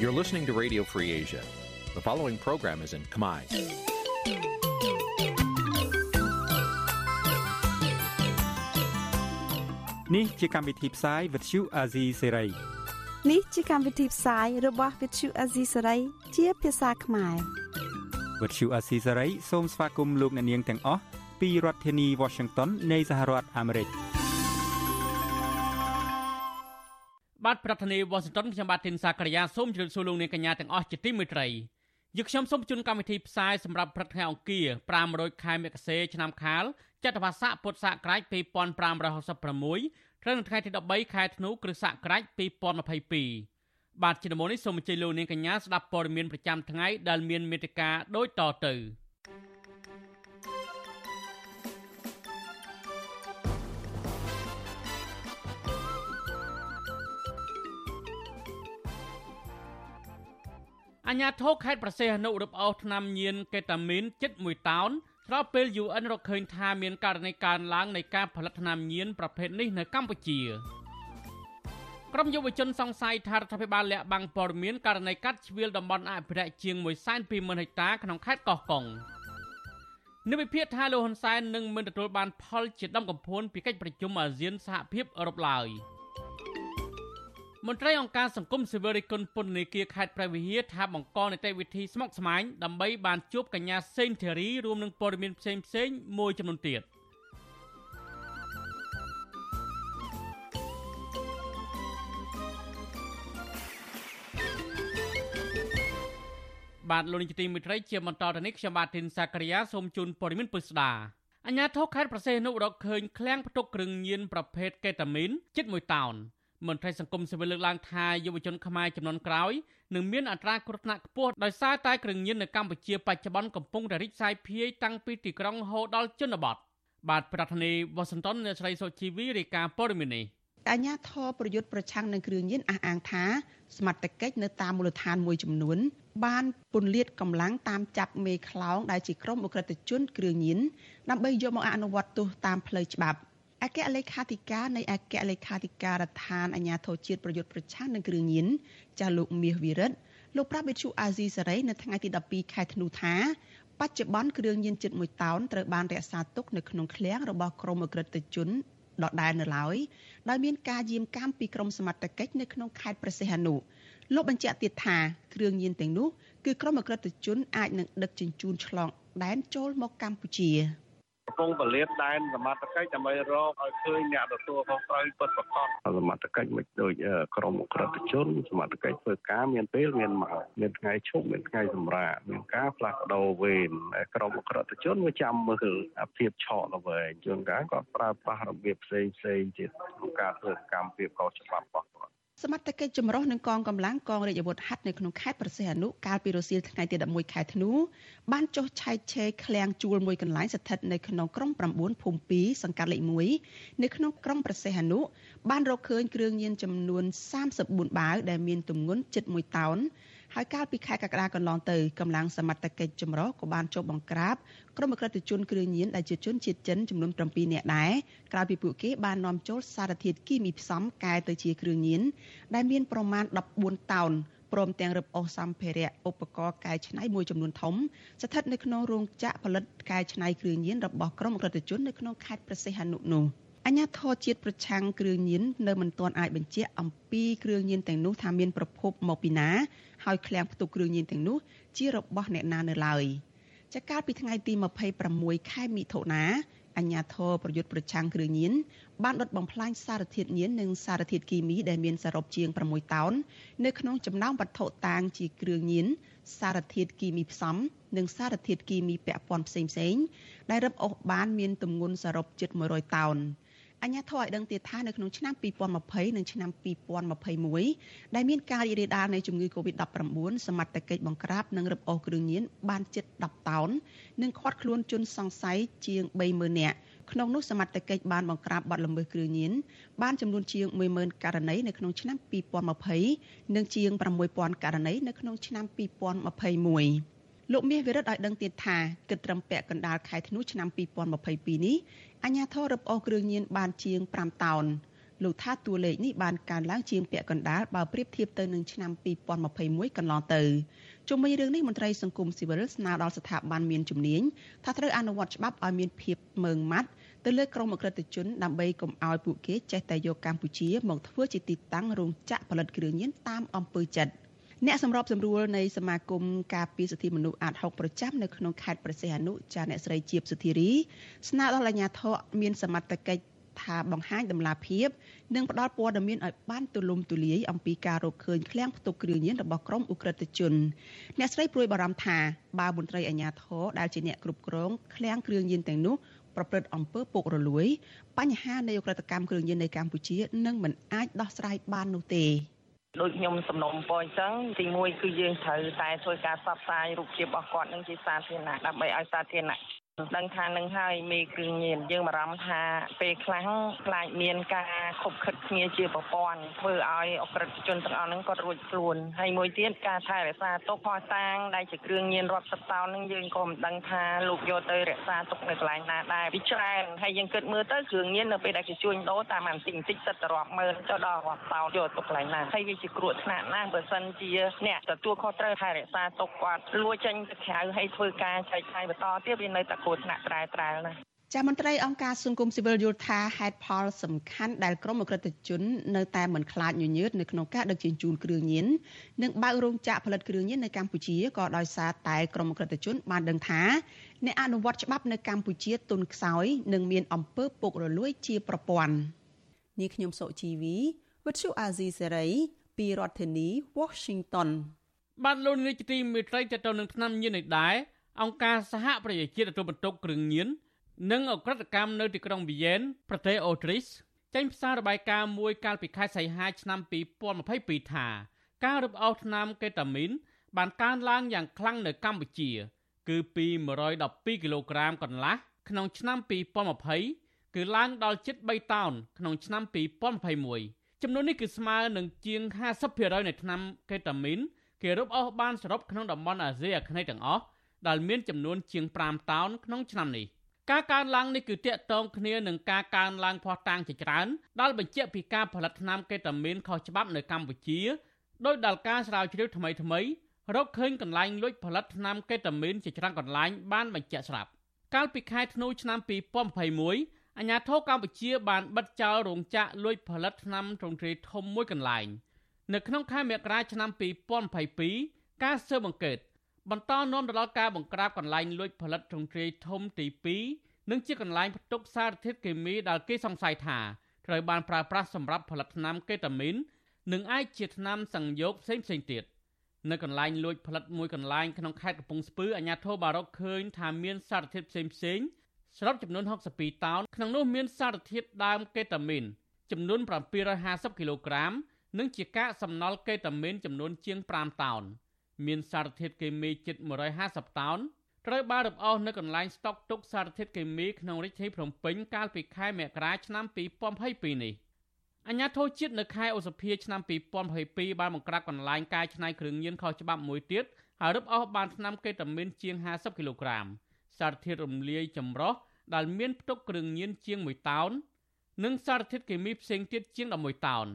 You're listening to Radio Free Asia. The following program is in Khmer. Nǐ chi càm bi tiệp xáy vệt chiu a zì sê ray នេះជាកម្មវិធីផ្សាយរបស់ Vithu Azisari ជាភាសាខ្មែរ វត្តឈូអាស៊ីសេរីសូមស្វាគមន៍លោកអ្នកនាងទាំងអស់ពីរដ្ឋធានី Washington នៃសហរដ្ឋអាមេរិក បាទប្រធានាទី Washington ខ្ញុំបាទទីនសាករិយាសូមជម្រាបសួរលោកអ្នកកញ្ញាទាំងអស់ជាទីមេត្រីយើខ្ញុំសូមជូនកម្មវិធីផ្សាយសម្រាប់ព្រឹកថ្ងៃអង្គារ500ខែមករាឆ្នាំខាលចត្វាស័កពុទ្ធសករាជ2566ត្រូវនៅថ្ងៃទី13ខែធ្នូគ្រិស្តសករាជ2022បាទជាដំបូងនេះសូមអញ្ជើញលោកនាងកញ្ញាស្ដាប់ព័ត៌មានប្រចាំថ្ងៃដែលមានមេត្តាដូចតទៅ អញ្ញាធិខេត្តប្រសេះអនុរឹបអូសឆ្នាំញៀនកេតាមីនជិត1តោនស្របពេល UN រកឃើញថាមានករណីកើនឡើងនៃការផលិតថ្នាំញៀនប្រភេទនេះនៅកម្ពុជាក្រុមយុវជនសង្ស័យថារដ្ឋាភិបាលលាក់បាំងព័ត៌មានករណីកាត់ជ្រៀលតំបន់អភិរក្សជាង120,000ហិកតាក្នុងខេត្តកោះកុងនិវិភាគថាលោកហ៊ុនសែននឹងមិនទទួលបានផលជាដំកំភួនពីកិច្ចប្រជុំអាស៊ានសហភាពអឺរ៉ុបឡើយ។ មន្ត្រីអង្គការសង្គមស៊ីវិលរិគុណពន្ធនាគារខេត្តព្រះវិហារថាបង្កនីតិវិធីស្មុគស្មាញដើម្បីបានជួបកញ្ញាសេងធីរីរួមនឹងព័ត៌មានផ្សេងផ្សេងមួយចំនួនទៀតបាទលោកនាយកទីមេត្រីជាបន្តទៅនេះខ្ញុំបាទធីនសាករិយាសូមជូនព័ត៌មានពុស្ដាអញ្ញាធិខេត្តប្រសេះនុរកឃើញឃ្លាំងផ្ទុកគ្រឿងញៀនប្រភេទកេតាមីនជិត1តោន មន្ត្រីសង្គមស៊ីវិលលើកឡើងថាយុវជនខ្មែរចំនួនក្រោយនឹងមានអត្រាគ្រោះថ្នាក់ខ្ពស់ដោយសារតែគ្រឿងញៀននៅកម្ពុជាបច្ចុប្បន្នកំពុងតែរីកសាយភាយតាំងពីទីក្រុងហូរដល់ជនបទបាទប្រធានាធិបតីវ៉ាស៊ីនតោនអ្នកស្រីសុជីវីរាយការណ៍ព័ត៌មាននេះអាញាធរប្រយុទ្ធប្រឆាំងនឹងគ្រឿងញៀនអះអាងថាសមត្ថកិច្ចនៅតាមមូលដ្ឋានមួយចំនួន បានពន្លាតកម្លាំងតាមចាប់មេខ្លោងដែលជាក្រុមអ ுக ្រិតជនគ្រឿងញៀនដើម្បីយកមកអនុវត្តទោសតាមផ្លូវច្បាប់ អគ្គលេខាធិការនៃអគ្គលេខាធិការដ្ឋានអាជ្ញាធរជាតិប្រយុទ្ធប្រឆាំងនឹងគ្រឿងញៀនចាស់លោកមាសវិរិទ្ធលោកប្រាប់វិទ្យុអាស៊ីសេរីនៅថ្ងៃទី12ខែធ្នូថាបច្ចុប្បន្នគ្រឿងញៀនជិត1តោនត្រូវបានរក្សាទុកនៅក្នុងឃ្លាំងរបស់ក្រមអក្រិតជនដដែលនៅឡើយដោយមានការយាមកាមពីក្រមសមត្ថកិច្ចនៅក្នុងខេត្តព្រះសីហនុលោកបញ្ជាក់ទៀតថាគ្រឿងញៀនទាំងនោះគឺក្រមអក្រិតជនអាចនឹងដឹកជញ្ជូនឆ្លងដែនចូលមកកម្ពុជា កំពុងពលាតដែនសមត្ថកិច្ចដើម្បីរកឲ្យឃើញអ្នកទទួលខុសត្រូវពិតប្រាកដសមត្ថកិច្ចមិនដូចក្រមក្រិតជនសមត្ថកិច្ចធ្វើការមានពេលមានមកមានថ្ងៃឈប់មានថ្ងៃសម្រាកមានការផ្លាស់ប្ដូរវេនក្រមក្រិតជនវាចាំមើលភាពឆក់ល្វែងជួនកាលគាត់ប្រើប្រាស់របៀបផ្សេងផ្សេងទៀតក្នុងការធ្វើកម្មភាពកោច្បាប់របស់គាត់ សមត្ថកិច្ចចម្រុះនឹងកងកម្លាំងកងរាជអាវុធហត្ថនៅក្នុងខេត្តប្រសិទ្ធអនុកាលពីរសៀលថ្ងៃទី11ខែធ្នូបានចុះឆែកឆេរឃ្លាំងជួលមួយកន្លែងស្ថិតនៅក្នុងក្រុង9ភូមិ2សង្កាត់លេខ1នៅក្នុងក្រុងប្រសិទ្ធអនុបានរកឃើញគ្រឿងញៀនចំនួន34បាវដែលមានទម្ងន់ជិត1តោន ហើយកាលពីខែកក្កដាកន្លងទៅកម្លាំងសមត្ថកិច្ចចម្រុះក៏បានចុះបង្ក្រាបក្រុមអក្រិតជនគ្រឿងញៀនដែលជាជនជាតិចិនចំនួន7នាក់ដែរក្រោយពីពួកគេបាននាំចូលសារធាតុគីមីផ្សំកែទៅជាគ្រឿងញៀនដែលមានប្រមាណ14តោនព្រមទាំងរឹបអូសសម្ភារៈឧបករណ៍កែច្នៃមួយចំនួនធំស្ថិតនៅក្នុងរោងចក្រផលិតកែច្នៃគ្រឿងញៀនរបស់ក្រុមអក្រិតជននៅក្នុងខេត្តព្រះសីហនុនោះ។ អញ្ញាធរជាតិប្រឆាំងគ្រឿងញៀននៅមិនទាន់អាចបញ្ជាក់អំពីគ្រឿងញៀនទាំងនោះថាមានប្រភពមកពីណាហើយឃ្លាំងផ្ទុកគ្រឿងញៀនទាំងនោះជារបស់អ្នកណានៅឡើយចាកាលពីថ្ងៃទី26ខែមិថុនាអញ្ញាធរប្រយុទ្ធប្រឆាំងគ្រឿងញៀនបានដុតបំផ្លាញសារធាតុញៀននិងសារធាតុគីមីដែលមានសរុបជាង6តោននៅក្នុងចំណោមវត្ថុតាងជាគ្រឿងញៀនសារធាតុគីមីផ្សំនិងសារធាតុគីមីពាក់ព័ន្ធផ្សេងៗដែលរឹបអូសបានមានទម្ងន់សរុបជិត100តោន។ អញ្ញាធរឲ្យដឹងទៀតថានៅក្នុងឆ្នាំ2020និងឆ្នាំ2021ដែលមានការរីករាលដាលនៃជំងឺ Covid-19 សមត្ថកិច្ចបង្ក្រាបនិងរឹបអូសគ្រឿងញៀនបានជិត10តោននិងឃាត់ខ្លួនជនសង្ស័យជាង30000នាក់ក្នុងនោះសមត្ថកិច្ចបានបង្ក្រាបបទល្មើសគ្រឿងញៀនបានចំនួនជាង10000ករណីនៅក្នុងឆ្នាំ2020និងជាង6000ករណីនៅក្នុងឆ្នាំ2021 លោកមាសវិរិទ្ធឲ្យដឹងទៀតថាគិតត្រឹមពាក់កណ្ដាលខែធ្នូឆ្នាំ2022នេះអាជ្ញាធររឹបអូសគ្រឿងញៀនបានជាង5តោនលោកថាតួលេខនេះបានកើនឡើងជាងពាក់កណ្ដាលបើប្រៀបធៀបទៅនឹងឆ្នាំ2021កន្លងទៅជុំវិញរឿងនេះមន្ត្រីសង្គមស៊ីវិលស្នើដល់ស្ថាប័នមានជំនាញថាត្រូវអនុវត្តច្បាប់ឲ្យមានភាពម៉ឺងម៉ាត់ទៅលើក្រុមអក្រិតជនដើម្បីកុំឲ្យពួកគេចេះតែយកកម្ពុជាមកធ្វើជាទីតាំងរោងចក្រផលិតគ្រឿងញៀនតាមអំពើចិត្ត អ្នកសម្របសម្រួលនៃសមាគមការពារសិទ្ធិមនុស្សអាត6ប្រចាំនៅក្នុងខេត្តព្រះសីហនុចាអ្នកស្រីជាបសុធារីស្នើដល់អាជ្ញាធរមានសមត្ថកិច្ចថាបង្ហាញដំណាភាពនិងផ្ដល់ព័ត៌មានឲ្យបានទូលំទូលាយអំពីការរកឃើញឃ្លាំងផ្ទុកគ្រឿងញៀនរបស់ក្រុមអ ுக ្រិតជនអ្នកស្រីព្រួយបារម្ភថាបើមន្ត្រីអាជ្ញាធរដែលជាអ្នកគ្រប់គ្រងឃ្លាំងគ្រឿងញៀនទាំងនោះប្រព្រឹត្តអំពើពុករលួយបញ្ហានៃអ ுக ្រិតកម្មគ្រឿងញៀននៅកម្ពុជានឹងមិនអាចដោះស្រាយបាននោះទេ ដូចខ្ញុំសំណុំពរអញ្ចឹងទីមួយគឺយើងត្រូវតែធ្វើការផ្សព្វផ្សាយរូបភាពរបស់គាត់នឹងជាសាធារណៈដើម្បីឲ្យសាធារណៈ ដឹងថានឹងហើយមេគ្រឿងញៀនយើងបារម្ភថាពេលខ្លះខ្លាចមានការខុបខិតគ្នាជាប្រព័ន្ធធ្វើឲ្យអក្រិតជនទាំងអស់ហ្នឹងគាត់រួចខ្លួនហើយមួយទៀតការថែរក្សាទុកផោះតាងដែលជាគ្រឿងញៀនរាប់សិបតោនហ្នឹងយើងក៏មិនដឹងថាលោកយកទៅរក្សាទុកនៅកន្លែងណាដែរវាច្រើនហើយយើងគិតមើលទៅគ្រឿងញៀននៅពេលដែលគេជួញដូរតាមបន្តិចបន្តិចសិតទៅរាប់ម៉ឺនចុះដល់រាប់តោនយកទុកកន្លែងណាហើយវាជាគ្រោះថ្នាក់ណាស់បើសិនជាអ្នកទទួលខុសត្រូវថែរក្សាទុកគាត់លួចចេញទៅក្រៅហើយធ្វើការចែកចាយបន្តទៀតវានៅតែគ្រោះថ្នាក់ត្រែត្រែលណាចាមន្ត្រីអង្គការសង្គមស៊ីវិលយល់ថាហេតុផលសំខាន់ដែលក្រុមអក្រិតជននៅតែមិនខ្លាចញញើតនៅក្នុងការដឹកជញ្ជូនគ្រឿងញៀននិងបើករោងចក្រផលិតគ្រឿងញៀននៅកម្ពុជាក៏ដោយសារតែក្រុមអក្រិតជនបានដឹងថាអ្នកអនុវត្តច្បាប់នៅកម្ពុជាទុនខ្សោយនិងមានអំពើពុករលួយជាប្រព័ន្ធនាងខ្ញុំសុជីវីវិទ្យុអាស៊ីសេរីពីរដ្ឋធានី Washington បានលោកនាយកទីមេត្រីទៅទៅនឹងឆ្នាំញៀននេះដែរ អង្គការសហប្រជាជាតិទទួលបន្ទុកគ្រឿងញៀននិងអក្រិតកម្មនៅទីក្រុងវីយ៉ែនប្រទេសអូទ្រីសចេញផ្សាយរបាយការណ៍មួយកាលពីខែសីហាឆ្នាំ2022ថាការរឹបអូសថ្នាំកេតាមីនបានកើនឡើងយ៉ាងខ្លាំងនៅកម្ពុជា គឺពី112គីឡូក្រាមកន្លះក្នុងឆ្នាំ2020គឺឡើងដល់ជិត3តោនក្នុងឆ្នាំ2021ចំនួននេះគឺស្មើនឹងជាង50%នៃថ្នាំកេតាមីនគេរឹបអូសបានសរុបក្នុងតំបន់អាស៊ីអាគ្នេយ៍ទាំងអស់ ដែលមានចំនួនជាង5តោនក្នុងឆ្នាំនេះការកើនឡើងនេះគឺតាក់ទងគ្នានឹងការកើនឡើងភ័ស្តុតាងជាច្រើនដែលបញ្ជាក់ពីការផលិតថ្នាំកេតាមីនខុសច្បាប់នៅកម្ពុជាដោយដែលការស្រាវជ្រាវថ្មីថ្មីរកឃើញកន្លែងលួចផលិតថ្នាំកេតាមីនជាច្រើនកន្លែងបានបញ្ជាក់ស្រាប់កាលពីខែធ្នូឆ្នាំ2021អាជ្ញាធរកម្ពុជាបានបិទចោលរោងចក្រលួចផលិតថ្នាំទ្រង់ទ្រាយធំមួយកន្លែងនៅក្នុងខែមករាឆ្នាំ2022ការស៊ើបអង្កេត បន្តនាំទៅដល់ការបង្ក្រាបកន្លែងលួចផលិតទ្រង់ទ្រាយធំទី2និងជាកន្លែងផ្ទុកសារធាតុគីមីដែលគេសង្ស័យថាត្រូវបានប្រើប្រាស់សម្រាប់ផលិតថ្នាំកេតាមីននិងអាចជាថ្នាំសង្យោគផ្សេងផ្សេងទៀតនៅកន្លែងលួចផលិតមួយកន្លែងក្នុងខេត្តកំពង់ស្ពឺអាជ្ញាធរបារកឃើញថាមានសារធាតុផ្សេងផ្សេងសរុបចំនួន62តោនក្នុងនោះមានសារធាតុដើមកេតាមីនចំនួន750គីឡូក្រាមនិងជាកាកសំណល់កេតាមីនចំនួនជាង5តោន។ មានសារធាតុគីមីជិត150តោនត្រូវបានរំអស់នៅកន្លែងស្តុកទុកសារធាតុគីមីក្នុងរាជធានីភ្នំពេញកាលពីខែមករាឆ្នាំ2022នេះអញ្ញាធិជាតិនៅខែឧសភាឆ្នាំ2022បានបង្ក្រាបកន្លែងកាយឆ្នៃគ្រឿងញៀនខុសច្បាប់មួយទៀតហើយរឹបអូសបានថ្នាំកេតាមីនជាង50គីឡូក្រាមសារធាតុរំលាយចម្រុះដែលមានផ្ទុកគ្រឿងញៀនជាង1តោននិងសារធាតុគីមីផ្សេងទៀតជាង11តោន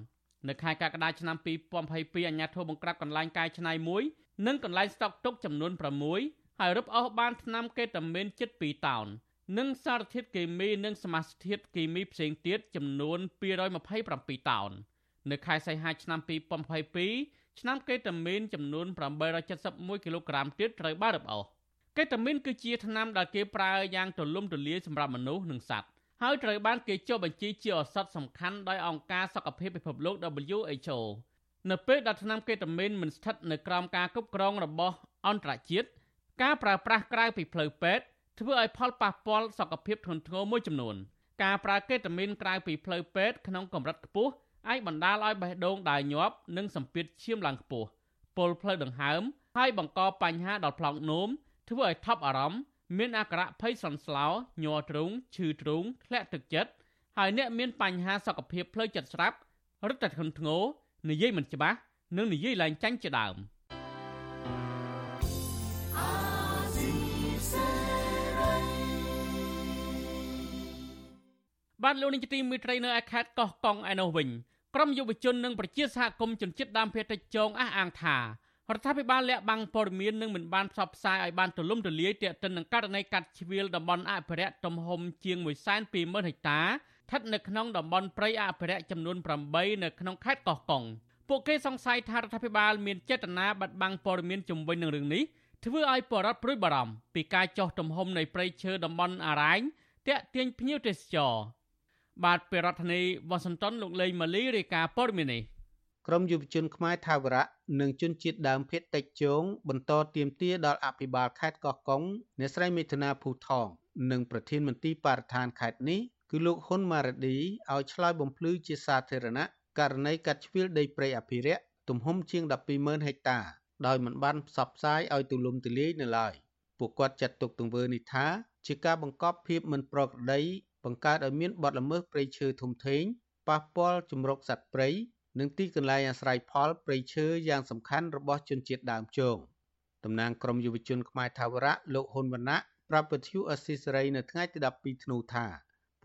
នៅខែកក្កដាឆ្នាំ2022អាជ្ញាធរបង្ក្រាបកន្លែងកាយឆ្នៃមួយ និងកន្លែងស្តុកទុកចំនួន6ហើយរឹបអូសបានថ្នាំកេតាមីនជិត2តោននិងសារធាតុគីមីនិងសមាសធាតុគីមីផ្សេងទៀតចំនួន227តោននៅខែសីហាឆ្នាំ2022ឆ្នាំកេតាមីនចំនួន871គីឡូក្រាមទៀតត្រូវបានរឹបអូសកេតាមីនគឺជាថ្នាំដែលគេប្រើយ៉ាងទូលំទូលាយសម្រាប់មនុស្សនិងសត្វហើយត្រូវបានគេចុះបញ្ជីជាឱសថសំខាន់ដោយអង្គការសុខភាពពិភពលោក WHO នៅពេលដែលថ្នាំកេតាមីនមិនស្ថិតនៅក្រោមការគ្រប់គ្រងរបស់អន្តរជាតិការប្រើប្រាស់ក្រៅពីផ្លូវពេទ្យធ្វើឲ្យផលប៉ះពាល់សុខភាពធ្ងន់ធ្ងរមួយចំនួនការប្រើកេតាមីនក្រៅពីផ្លូវពេទ្យក្នុងកម្រិតខ្ពស់អាចបណ្ដាលឲ្យបេះដូងដើរញាប់និងសម្ពាធឈាមឡើងខ្ពស់ពុលផ្លូវដង្ហើមហើយបង្កបញ្ហាដល់ប្លង់នោមធ្វើឲ្យថប់អារម្មណ៍មានអាការៈភ័យសន្ស្លោញ័រទ្រូងឈឺទ្រូងធ្លាក់ទឹកចិត្តហើយអ្នកមានបញ្ហាសុខភាពផ្លូវចិត្តស្រាប់រឹតតែធ្ងន់ធ្ងរ និយាយមិនច្បាស់និងនិយាយឡើងចាញ់ជាដើមបបាទលោកនាយកទីមេត្រីនៅឯខេត្តកោះកុងឯនោះវិញក្រុមយុវជននិងប្រជាសហគមន៍ជនជាតិដើមភាគតិចចងអះអាងថារដ្ឋាភិបាលលាក់បាំងព័ត៌មាននិងមិនបានផ្សព្វផ្សាយឲ្យបានទូលំទូលាយទាក់ទិននឹងករណីកាត់ជ្រៀលតំបន់អភិរក្សទំហំជាង120,000ហិកតា ស្ថិតនៅក្នុងតំបន់ព្រៃអភិរក្សចំនួន8នៅក្នុងខេត្តកោះកុងពួកគេសង្ស័យថារដ្ឋាភិបាលមានចេតនាបាត់បង់ព័ត៌មានជំវិញនឹងរឿងនេះធ្វើឲ្យបរដ្ឋព្រួយបារម្ភពីការចោះទំហំនៃព្រៃឈើតំបន់អរ៉ែងតាក់ទាញភ្ញៀវទេសចរបាទពីរដ្ឋធានីវ៉ាស៊ីនតោនលោកលេងម៉ាលីរាយការណ៍ព័ត៌មាននេះក្រមយុវជនខ្មែរថាវរៈនិងជនជាតិដើមភាគតិចជងបន្តទៀមទាដល់អភិបាលខេត្តកោះកុងអ្នកស្រីមេធនាភូថងនិងប្រធានមន្ទីរបរិស្ថានខេត្តនេះ គឺលោកហ៊ុនម៉ារ៉ាឌីឲ្យឆ្លើយបំភ្លឺជាសាធារណៈករណីកាត់ជ្រៀលដីព្រៃអភិរក្សទំហំជាង120,000ហិកតា ដោយមិនបានផ្សព្វផ្សាយឲ្យទូលំទូលាយនៅឡើយពួកគាត់ចាត់ទុកទង្វើនេះថាជាការបង្កប់ភាពមិនប្រក្រតីបង្កើតឲ្យមានបទល្មើសព្រៃឈើធំធេងប៉ះពាល់ជំរកសត្វព្រៃនិងទីកន្លែងអាស្រ័យផលព្រៃឈើយ៉ាងសំខាន់របស់ជនជាតិដើមជងតំណាងក្រមយុវជនខ្មែរថាវរៈលោកហ៊ុនវណ្ណៈប្រាប់វិទ្យុអស៊ីសេរីនៅថ្ងៃទី12ធ្នូថា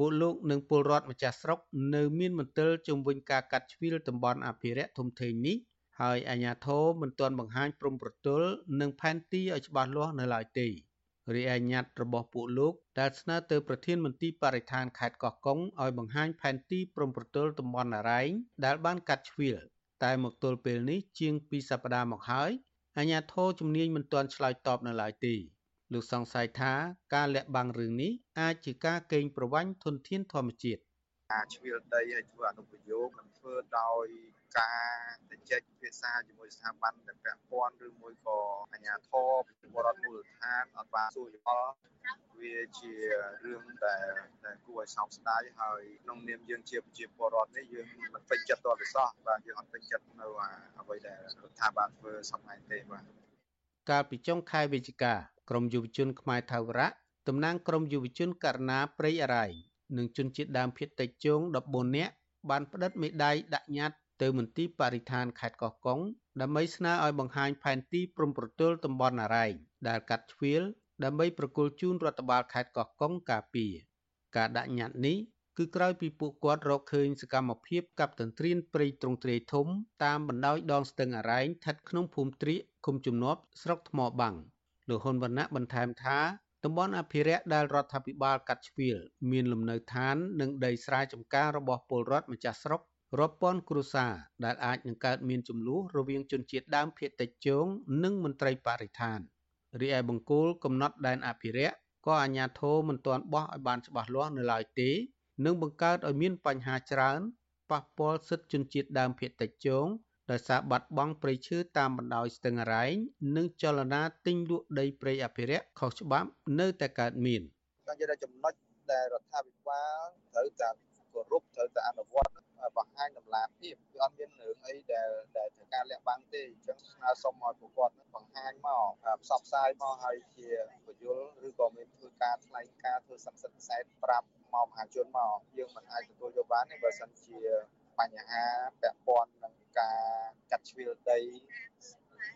ពួកលោកនិងពលរដ្ឋម្ចាស់ស្រុកនៅមានមន្ទិលជំវិញការកាត់ជ្រៀលតំបន់អភិរក្សធំធេងនេះហើយអាជ្ញាធរមិនទាន់បង្ហាញព្រំប្រទល់និងផែនទីឲ្យច្បាស់លាស់នៅឡើយទេរីឯញត្តិរបស់ពួកលោកដែលស្នើទៅប្រធានមន្ទីរបរិស្ថានខេត្តកោះកុងឲ្យបង្ហាញផែនទីព្រំប្រទល់តំបន់អរ៉ែងដែលបានកាត់ជ្រៀលតែមកទល់ពេលនេះជាង2សប្តាហ៍មកហើយអាជ្ញាធរជំនាញមិនទាន់ឆ្លើយតបនៅឡើយទេ លោកសង្ស័យថាការលាក់បាំងរឿងនេះអាចជាការកេងប្រវ័ញ្ចធនធានធម្មជាតិការជ្រៀលដីឲ្យធ្វើអនុប្រយោគមិនធ្វើដោយការទៅចែកភាសាជាមួយស្ថាប័នដែលពាក់ព័ន្ធឬមួយក៏អាជ្ញាធរពលរដ្ឋមូលដ្ឋានអត់បានសួរយល់វាជារឿងដែលដែលគួរឲ្យសោកស្ដាយហើយក្នុងនាមយើងជាប្រជាពលរដ្ឋនេះយើងមិនពេញចិត្តតទៅសោះបាទយើងអត់ពេញចិត្តនៅអ្វីដែលរដ្ឋាភិបាលធ្វើសប្តាហ៍ទេបាទកាលពីចុងខែវិច្ឆិកា ក្រមយុវជនខ្មែរថាវរៈតំណាងក្រមយុវជនករណាព្រៃអរ៉ៃនិងជនជាតិដើមភាគតិចជង14នាក់បានផ្តិតមេដាយដាក់ញត្តិទៅមន្ទីរបរិស្ថានខេត្តកោះកុងដើម្បីស្នើឲ្យបង្ហាញផែនទីព្រំប្រទល់តំបន់អរ៉ែងដែលកាត់ជ្រៀលដើម្បីប្រគល់ជូនរដ្ឋបាលខេត្តកោះកុងការពារការដាក់ញត្តិនេះគឺក្រោយពីពួកគាត់រកឃើញសកម្មភាពកាប់ទន្ទ្រានព្រៃទ្រង់ទ្រាយធំតាមបណ្ដោយដងស្ទឹងអរ៉ែងស្ថិតក្នុងភូមិត្រៀកឃុំជំនាប់ស្រុកថ្មបាំង លោកហ៊ុនវណ្ណៈបន្ថែមថាតំបន់អភិរក្សដែលរដ្ឋាភិបាលកាត់ជ្រៀលមានលំនៅឋាននិងដីស្រែចម្ការរបស់ពលរដ្ឋម្ចាស់ស្រុករាប់ពាន់គ្រួសារដែលអាចនឹងកើតមានចំនួនរវាងជនជាតិដើមភាគតិចជងនិងមន្ត្រីបរិស្ថានរីឯបង្គោលកំណត់ដែនអភិរក្សក៏អាជ្ញាធរមិនទាន់បោះឲ្យបានច្បាស់លាស់នៅឡើយទេនិងបង្កើតឲ្យមានបញ្ហាច្រើនប៉ះពាល់សិទ្ធិជនជាតិដើមភាគតិចជង ដោយសារបាត់បង់ព្រៃឈើតាមបណ្ដោយស្ទឹងអរ៉ែងនិងចលនាទិញលក់ដីព្រៃអភិរក្សខុសច្បាប់នៅតែកើតមានតែនិយាយថាចំណុចដែលរដ្ឋាភិបាលត្រូវតែគោរពត្រូវតែអនុវត្តបង្ហាញតម្លាភាពគឺអត់មានរឿងអីដែលដែលត្រូវការលាក់បាំងទេអញ្ចឹងស្នើសុំឲ្យពួកគាត់បង្ហាញមកផ្សព្វផ្សាយមកឲ្យជាបញ្យលឬក៏មានធ្វើការថ្លែងការធ្វើសន្និសីទផ្សេងប្រាប់មកមហាជនមកយើងមិនអាចទទួលយកបានទេបើសិនជា បញ្ហាពាក់ព័ន្ធនឹងការកាត់ជ្រៀលដី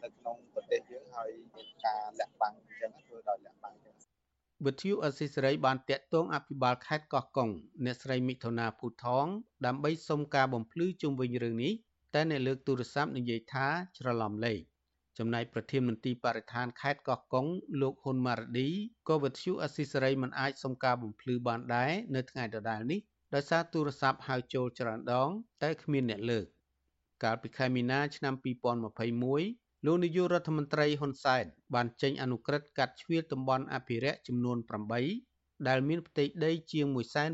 នៅក្នុងប្រទេសយើងហើយមានការលាក់បាំងអញ្ចឹងធ្វើដោយលាក់បាំងអញ្ចឹងវិទ្យុអស៊ីសេរីបានតាក់ទងអភិបាលខេត្តកោះកុងអ្នកស្រីមិថុនាភូថង ដើម្បីសុំការបំភ្លឺជុំវិញរឿងនេះតែអ្នកលើកទូរស័ព្ទនិយាយថាច្រឡំលេខចំណែកប្រធានមន្ទីរបរិស្ថានខេត្តកោះកុងលោកហ៊ុនម៉ារ៉ាឌីក៏វិទ្យុអស៊ីសេរីមិនអាចសុំការបំភ្លឺបានដែរនៅថ្ងៃដដែលនេះ ដោយសារទូរស័ព្ទហៅចូលច្រើនដង តែគ្មានអ្នកលើក កាលពីខែមីនាឆ្នាំ2021លោកនាយករដ្ឋមន្ត្រីហ៊ុនសែនបានចេញអនុក្រឹត្យកាត់ជ្រៀតតំបន់អភិរក្សចំនួន8ដែលមានផ្ទៃដីជាង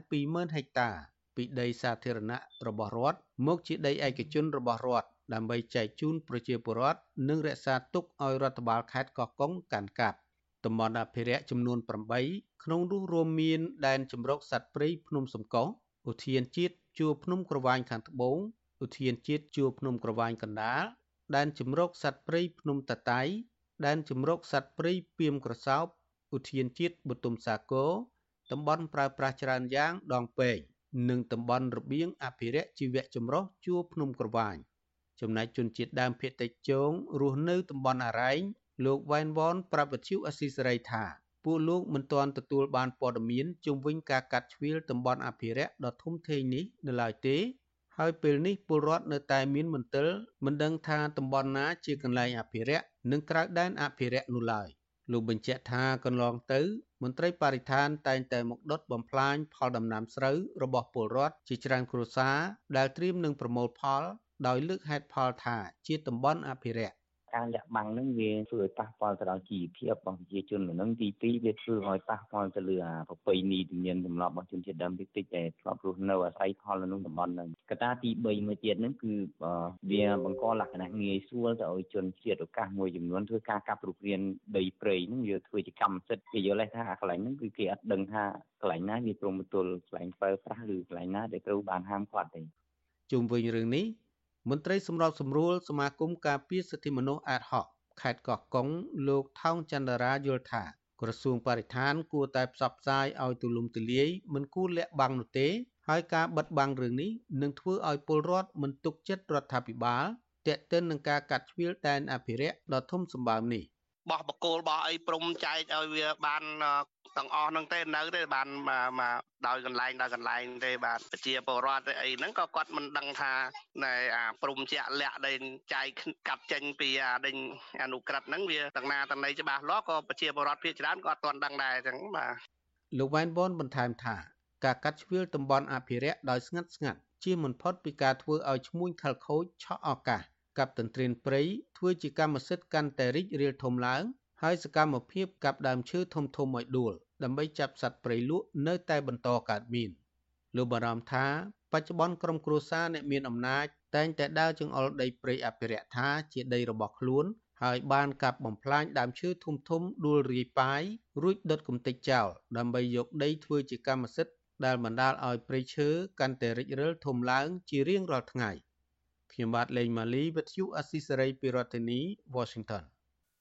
120,000ហិកតា ពីដីសាធារណៈរបស់រដ្ឋមកជាដីឯកជនរបស់រដ្ឋដើម្បីចែកជូនប្រជាពលរដ្ឋនិងរក្សាទុកឲ្យរដ្ឋបាលខេត្តកោះកុងកាន់កាប់តំបន់អភិរក្សចំនួន8ក្នុងនោះរួមមានដែនជម្រកសត្វព្រៃភ្នំសំកុស ឧទ្យានជាតិជួរភ្នំក្រវាញខាងត្បូងឧទ្យានជាតិជួរភ្នំក្រវាញកណ្ដាលដែនជម្រកសត្វព្រៃភ្នំតតៃដែនជម្រកសត្វព្រៃពីមក្រសោបឧទ្យានជាតិបទុមសាគរតំបន់ប្រើប្រាស់ច្រើនយ៉ាងដងពេកនិងតំបន់របៀងអភិរក្សជីវៈចម្រុះជួរភ្នំក្រវាញចំណែកជនជាតិដើមភាគតិចជងរស់នៅតំបន់អរ៉ែងលោកវ៉ែនវ៉នប្រាប់វិទ្យុអស៊ីសេរីថា ពួកលោកមិនទាន់ទទួលបានព័ត៌មានជុំវិញការកាត់ជ្រៀលតំបន់អភិរក្សដ៏ធំធេងនេះនៅឡើយទេ ហើយពេលនេះពលរដ្ឋនៅតែមានមន្ទិលមិនដឹងថាតំបន់ណាជាកន្លែងអភិរក្សនិងក្រៅដែនអភិរក្សនោះឡើយលោកបញ្ជាក់ថាកន្លងទៅ មន្ត្រីបរិស្ថានតែងតែមកដុតបំផ្លាញផលដំណាំស្រូវរបស់ពលរដ្ឋជាច្រើនគ្រួសារដែលត្រៀមនឹងប្រមូលផលដោយលើកហេតុផលថាជាតំបន់អភិរក្ស ការលាក់បាំងហ្នឹងវាធ្វើឲ្យប៉ះពាល់ទៅដល់ជីវភាពរបស់ប្រជាជនម្នឹងទី2វាធ្វើឲ្យប៉ះពាល់ទៅលើអាប្រពៃណីទំនៀមទម្លាប់របស់ជនជាតិដើមតិចតិចដែលធ្លាប់រស់នៅអាស្រ័យផលនៅក្នុងតំបន់ហ្នឹងកត្តាទី3មួយទៀតហ្នឹងគឺវាបង្កលក្ខណៈងាយស្រួលទៅឲ្យជនជាតិឱកាសមួយចំនួនធ្វើការកាប់រុករានដីព្រៃហ្នឹងវាធ្វើជាកម្មសិទ្ធិគេយល់ថាកន្លែងហ្នឹងគឺគេអត់ដឹងថាកន្លែងណាវាព្រមទល់កន្លែងបើប្រាស់ឬកន្លែងណាដែលត្រូវបានហាមឃាត់ទេជុំវិញរឿងនេះ មន្ត្រីសម្របសម្រួលសមាគមការពារសិទ្ធិមនុស្សអាតហុកខេត្តកោះកុងលោកថោងចន្ទរាយល់ថាក្រសួងបរិស្ថានគួរតែផ្សព្វផ្សាយឲ្យទូលំទូលាយមិនគួរលាក់បាំងនោះទេហើយការបិទបាំងរឿងនេះនឹងធ្វើឲ្យពលរដ្ឋមិនទុកចិត្តរដ្ឋាភិបាលទាក់ទិននឹងការកាត់ជ្រៀលដែនអភិរក្សដ៏ធំសម្បើមនេះបោះបកគោលបោះអីព្រំចែកឲ្យវាបាន ទាំងអស់ហ្នឹងទេនៅទេបានមកដោយកន្លែងដោយកន្លែងទេបាទប្រជាពលរដ្ឋអីហ្នឹងក៏គាត់មិនដឹងថាណែអាព្រំជាក់លាក់ដែលចែកកាត់ចេញពីអាដេញអនុក្រឹតហ្នឹងវាទាំងណាទាំងណីច្បាស់លាស់ក៏ប្រជាពលរដ្ឋភាគច្រើនក៏អត់ទាន់ដឹងដែរអញ្ចឹងបាទលោកវ៉ែនបនបន្ថែមថាការកាត់ជ្រៀលតំបន់អភិរក្សដោយស្ងាត់ស្ងាត់ជាមិនផុតពីការធ្វើឲ្យឈ្មួញខលខូចឆក់ឱកាសកັບទន្ទ្រានព្រៃធ្វើជាកម្មសិទ្ធិកាន់តែរីករាលធំឡើងហើយសកម្មភាពកាប់ដើមឈើធំធំឲ្យដួល ដើម្បីចាប់សត្វព្រៃលក់នៅតែបន្តកើតមានលោកបារម្ភថាបច្ចុប្បន្នក្រុមគ្រួសារអ្នកមានអំណាចតែងតែដើរចង្អុលដីព្រៃអភិរក្សថាជាដីរបស់ខ្លួន ហើយបានកាប់បំផ្លាញដើមឈើធំធំដួលរាយប៉ាយរួចដុតកំទេចចោលដើម្បីយកដីធ្វើជាកម្មសិទ្ធិដែលបណ្ដាលឲ្យព្រៃឈើកាន់តែរិចរិលធំឡើងជារៀងរាល់ថ្ងៃខ្ញុំបាទលេងម៉ាលីវិទ្យុអស៊ីសេរីពីរដ្ឋធានី Washington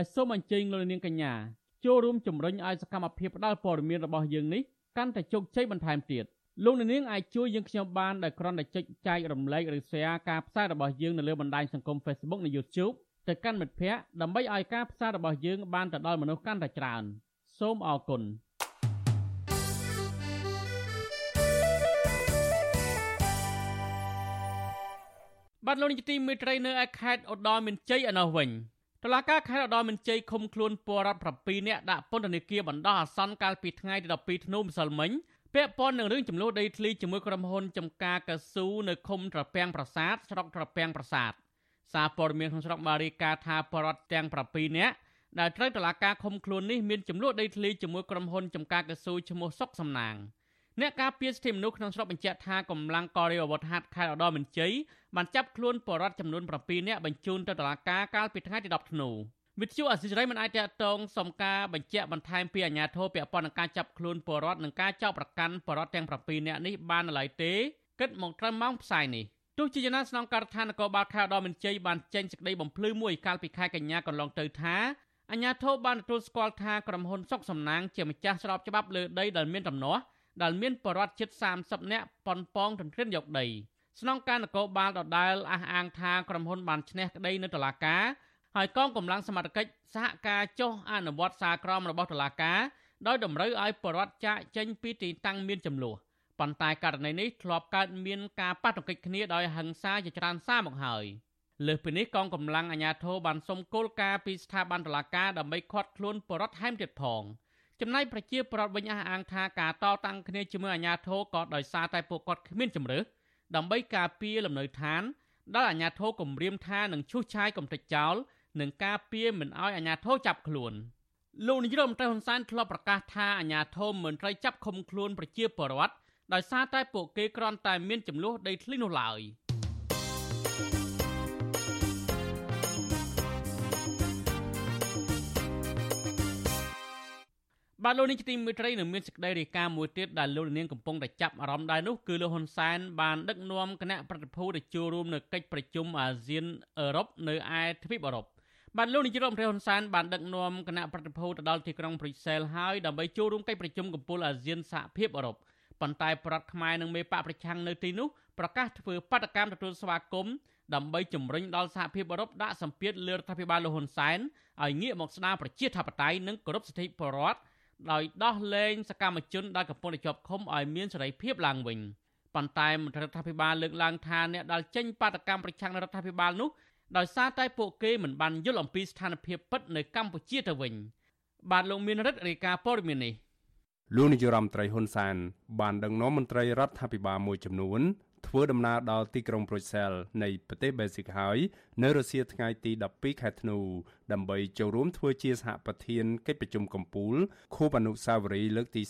ហើយសូមអញ្ជើញលោកនាងកញ្ញាចូលរួមជំរុញឲ្យសកម្មភាពផ្តល់ព័ត៌មានរបស់យើងនេះកាន់តែជោគជ័យបន្ថែមទៀតលោកនាងអាចជួយយើងខ្ញុំបានដោយគ្រាន់តែចុចចែករំលែកឬ share ការផ្សាយរបស់យើងនៅលើបណ្ដាញសង្គម Facebook និង YouTube ទៅកាន់មិត្តភ័ក្តិដើម្បីឲ្យការផ្សាយរបស់យើងបានទៅដល់មនុស្សកាន់តែច្រើនសូមអរគុណបាទលោកនាយកទីមេត្រីនៅឯខេត្តឧត្តរមានជ័យឯណោះវិញ តឡាការខេត្តឧត្តរមានជ័យឃុំខ្លួនពលរដ្ឋ7នាក់ដាក់ពន្ធនាគារបណ្ដោះអាសន្នកាលពីថ្ងៃទី12ធ្នូម្សិលមិញពាក់ព័ន្ធនឹងរឿងចំនួនដីធ្លីជាមួយក្រុមហ៊ុនចំការកស៊ូនៅឃុំត្រពាំងប្រាសាទស្រុកត្រពាំងប្រាសាទសារព័ត៌មានក្នុងស្រុកបារីកាថាបរដ្ឋទាំង7នាក់ដែលត្រូវតឡាការឃុំខ្លួននេះមានចំនួនដីធ្លីជាមួយក្រុមហ៊ុនចំការកស៊ូឈ្មោះសុកសំណាង អ្នកការពារសិទ្ធិមនុស្សក្នុងស្រុកបញ្ជាក់ថាកម្លាំងកោរីអាវុធហត្ថខេត្តឧត្តរមានជ័យបានចាប់ខ្លួនបរិវត្តចំនួន7នាក់បញ្ជូនទៅតុលាការកាលពីថ្ងៃទី10ធ្នូវិទ្យុអសិរ័យមិនអាចតតងសុំការបញ្ជាក់បន្ថែមពីអាជ្ញាធរពាក់ព័ន្ធនឹងការចាប់ខ្លួនបរិវត្តនិងការចោទប្រកាន់បរិវត្តទាំង7នាក់នេះបាននៅឡើយទេគិតមកត្រឹមម៉ោងផ្សាយនេះទោះជាយ៉ាងណាស្នងការដ្ឋាននគរបាលខេត្តឧត្តរមានជ័យបានចេញសេចក្តីបំភ្លឺមួយកាលពីខែកញ្ញាកន្លងទៅថាអាជ្ញាធរបានទទួលស្គាល់ថាក្រុមហ៊ុនសុកសំណាងជាម្ចាស់ស្របច្បាប់លើដីដែលមានដំណោះ ដែលមានបរិវត្តជិត30នាក់ប៉ុនប៉ងទន្ទ្រានយកដីស្នងការនគរបាលដដែលអះអាងថាក្រុមហ៊ុនបានឈ្នះក្តីនៅតុលាការហើយកងកម្លាំងសមត្ថកិច្ចសហការចុះអនុវត្តសារក្រមរបស់តុលាការដោយតម្រូវឲ្យបរិវត្តចាកចេញពីទីតាំងមានចំនួនប៉ុន្តែករណីនេះធ្លាប់កើតមានការប៉ះទង្គិចគ្នាដោយហិង្សាជាច្រើនសារមកហើយលើសពីនេះកងកម្លាំងអាជ្ញាធរបានសុំគោលការណ៍ពីស្ថាប័នតុលាការដើម្បីឃាត់ខ្លួនបរិវត្តថែមទៀតផង។ ចំណែកប្រជាប្រដ្ឋវិញអះអាងថាការតតាំងគ្នាជាមួយអាជ្ញាធរក៏ដោយសារតែពួកគាត់គ្មានជំរឿសដើម្បីការពារលំនៅឋានដែលអាជ្ញាធរគម្រាមថានឹងឈូសឆាយកំទេចចោលនិងការពារមិនឲ្យអាជ្ញាធរចាប់ខ្លួនលោកនាយរដ្ឋមន្ត្រីហ៊ុនសែនធ្លាប់ប្រកាសថាអាជ្ញាធរមិនត្រូវចាប់ឃុំខ្លួនប្រជាពលរដ្ឋដោយសារតែពួកគេគ្រាន់តែមានចំនួនដីធ្លីនោះឡើយ។ បាទលោកនាងជាទីមេត្រីនៅមានសេចក្តីរាយការណ៍មួយទៀតដែលលោកនាងកំពុងតែចាប់អារម្មណ៍ដែរនោះគឺលោកហ៊ុនសែនបានដឹកនាំគណៈប្រតិភូទៅចូលរួមនៅកិច្ចប្រជុំអាស៊ានអឺរ៉ុបនៅឯទ្វីបអឺរ៉ុបបាទលោកនាយករដ្ឋមន្ត្រីហ៊ុនសែនបានដឹកនាំគណៈប្រតិភូទៅដល់ទីក្រុងព្រុយសែលហើយដើម្បីចូលរួមកិច្ចប្រជុំកំពូលអាស៊ានសហភាពអឺរ៉ុបប៉ុន្តែប្រដ្ឋខ្មែរនិងមេបកប្រឆាំងនៅទីនោះប្រកាសធ្វើបាតកម្មទទួលស្វាគមន៍ដើម្បីជំរុញដល់សហភាពអឺរ៉ុបដាក់សម្ពាធលើរដ្ឋាភិបាលលោកហ៊ុនសែនឲ្យងាកមកស្ដារប្រជាធិបតេយ្យនិងគោរពសិទ្ធិពលរដ្ឋ ដោយដោះលែងសកម្មជនដែលកំពុងតែជាប់ឃុំឲ្យមានសេរីភាពឡើងវិញប៉ុន្តែមន្ត្រីរដ្ឋាភិបាលលើកឡើងថាអ្នកដែលចេញបាតកម្មប្រឆាំងរដ្ឋាភិបាលនោះដោយសារតែពួកគេមិនបានយល់អំពីស្ថានភាពពិតនៅកម្ពុជាទៅវិញបាទលោកមានរិទ្ធរាយការណ៍ព័ត៌មាននេះលោកនាយរដ្ឋមន្ត្រីហ៊ុនសែនបានដឹកនាំមន្ត្រីរដ្ឋាភិបាលមួយចំនួន ធ្វើដំណើរដល់ទីក្រុងប្រូសែលនៃប្រទេសបេស៊ីកហើយនៅរុស្ស៊ីថ្ងៃទី12ខែធ្នូដើម្បីចូលរួមធ្វើជាសហប្រធានកិច្ចប្រជុំកំពូលខួបអនុស្សាវរីយ៍លើកទី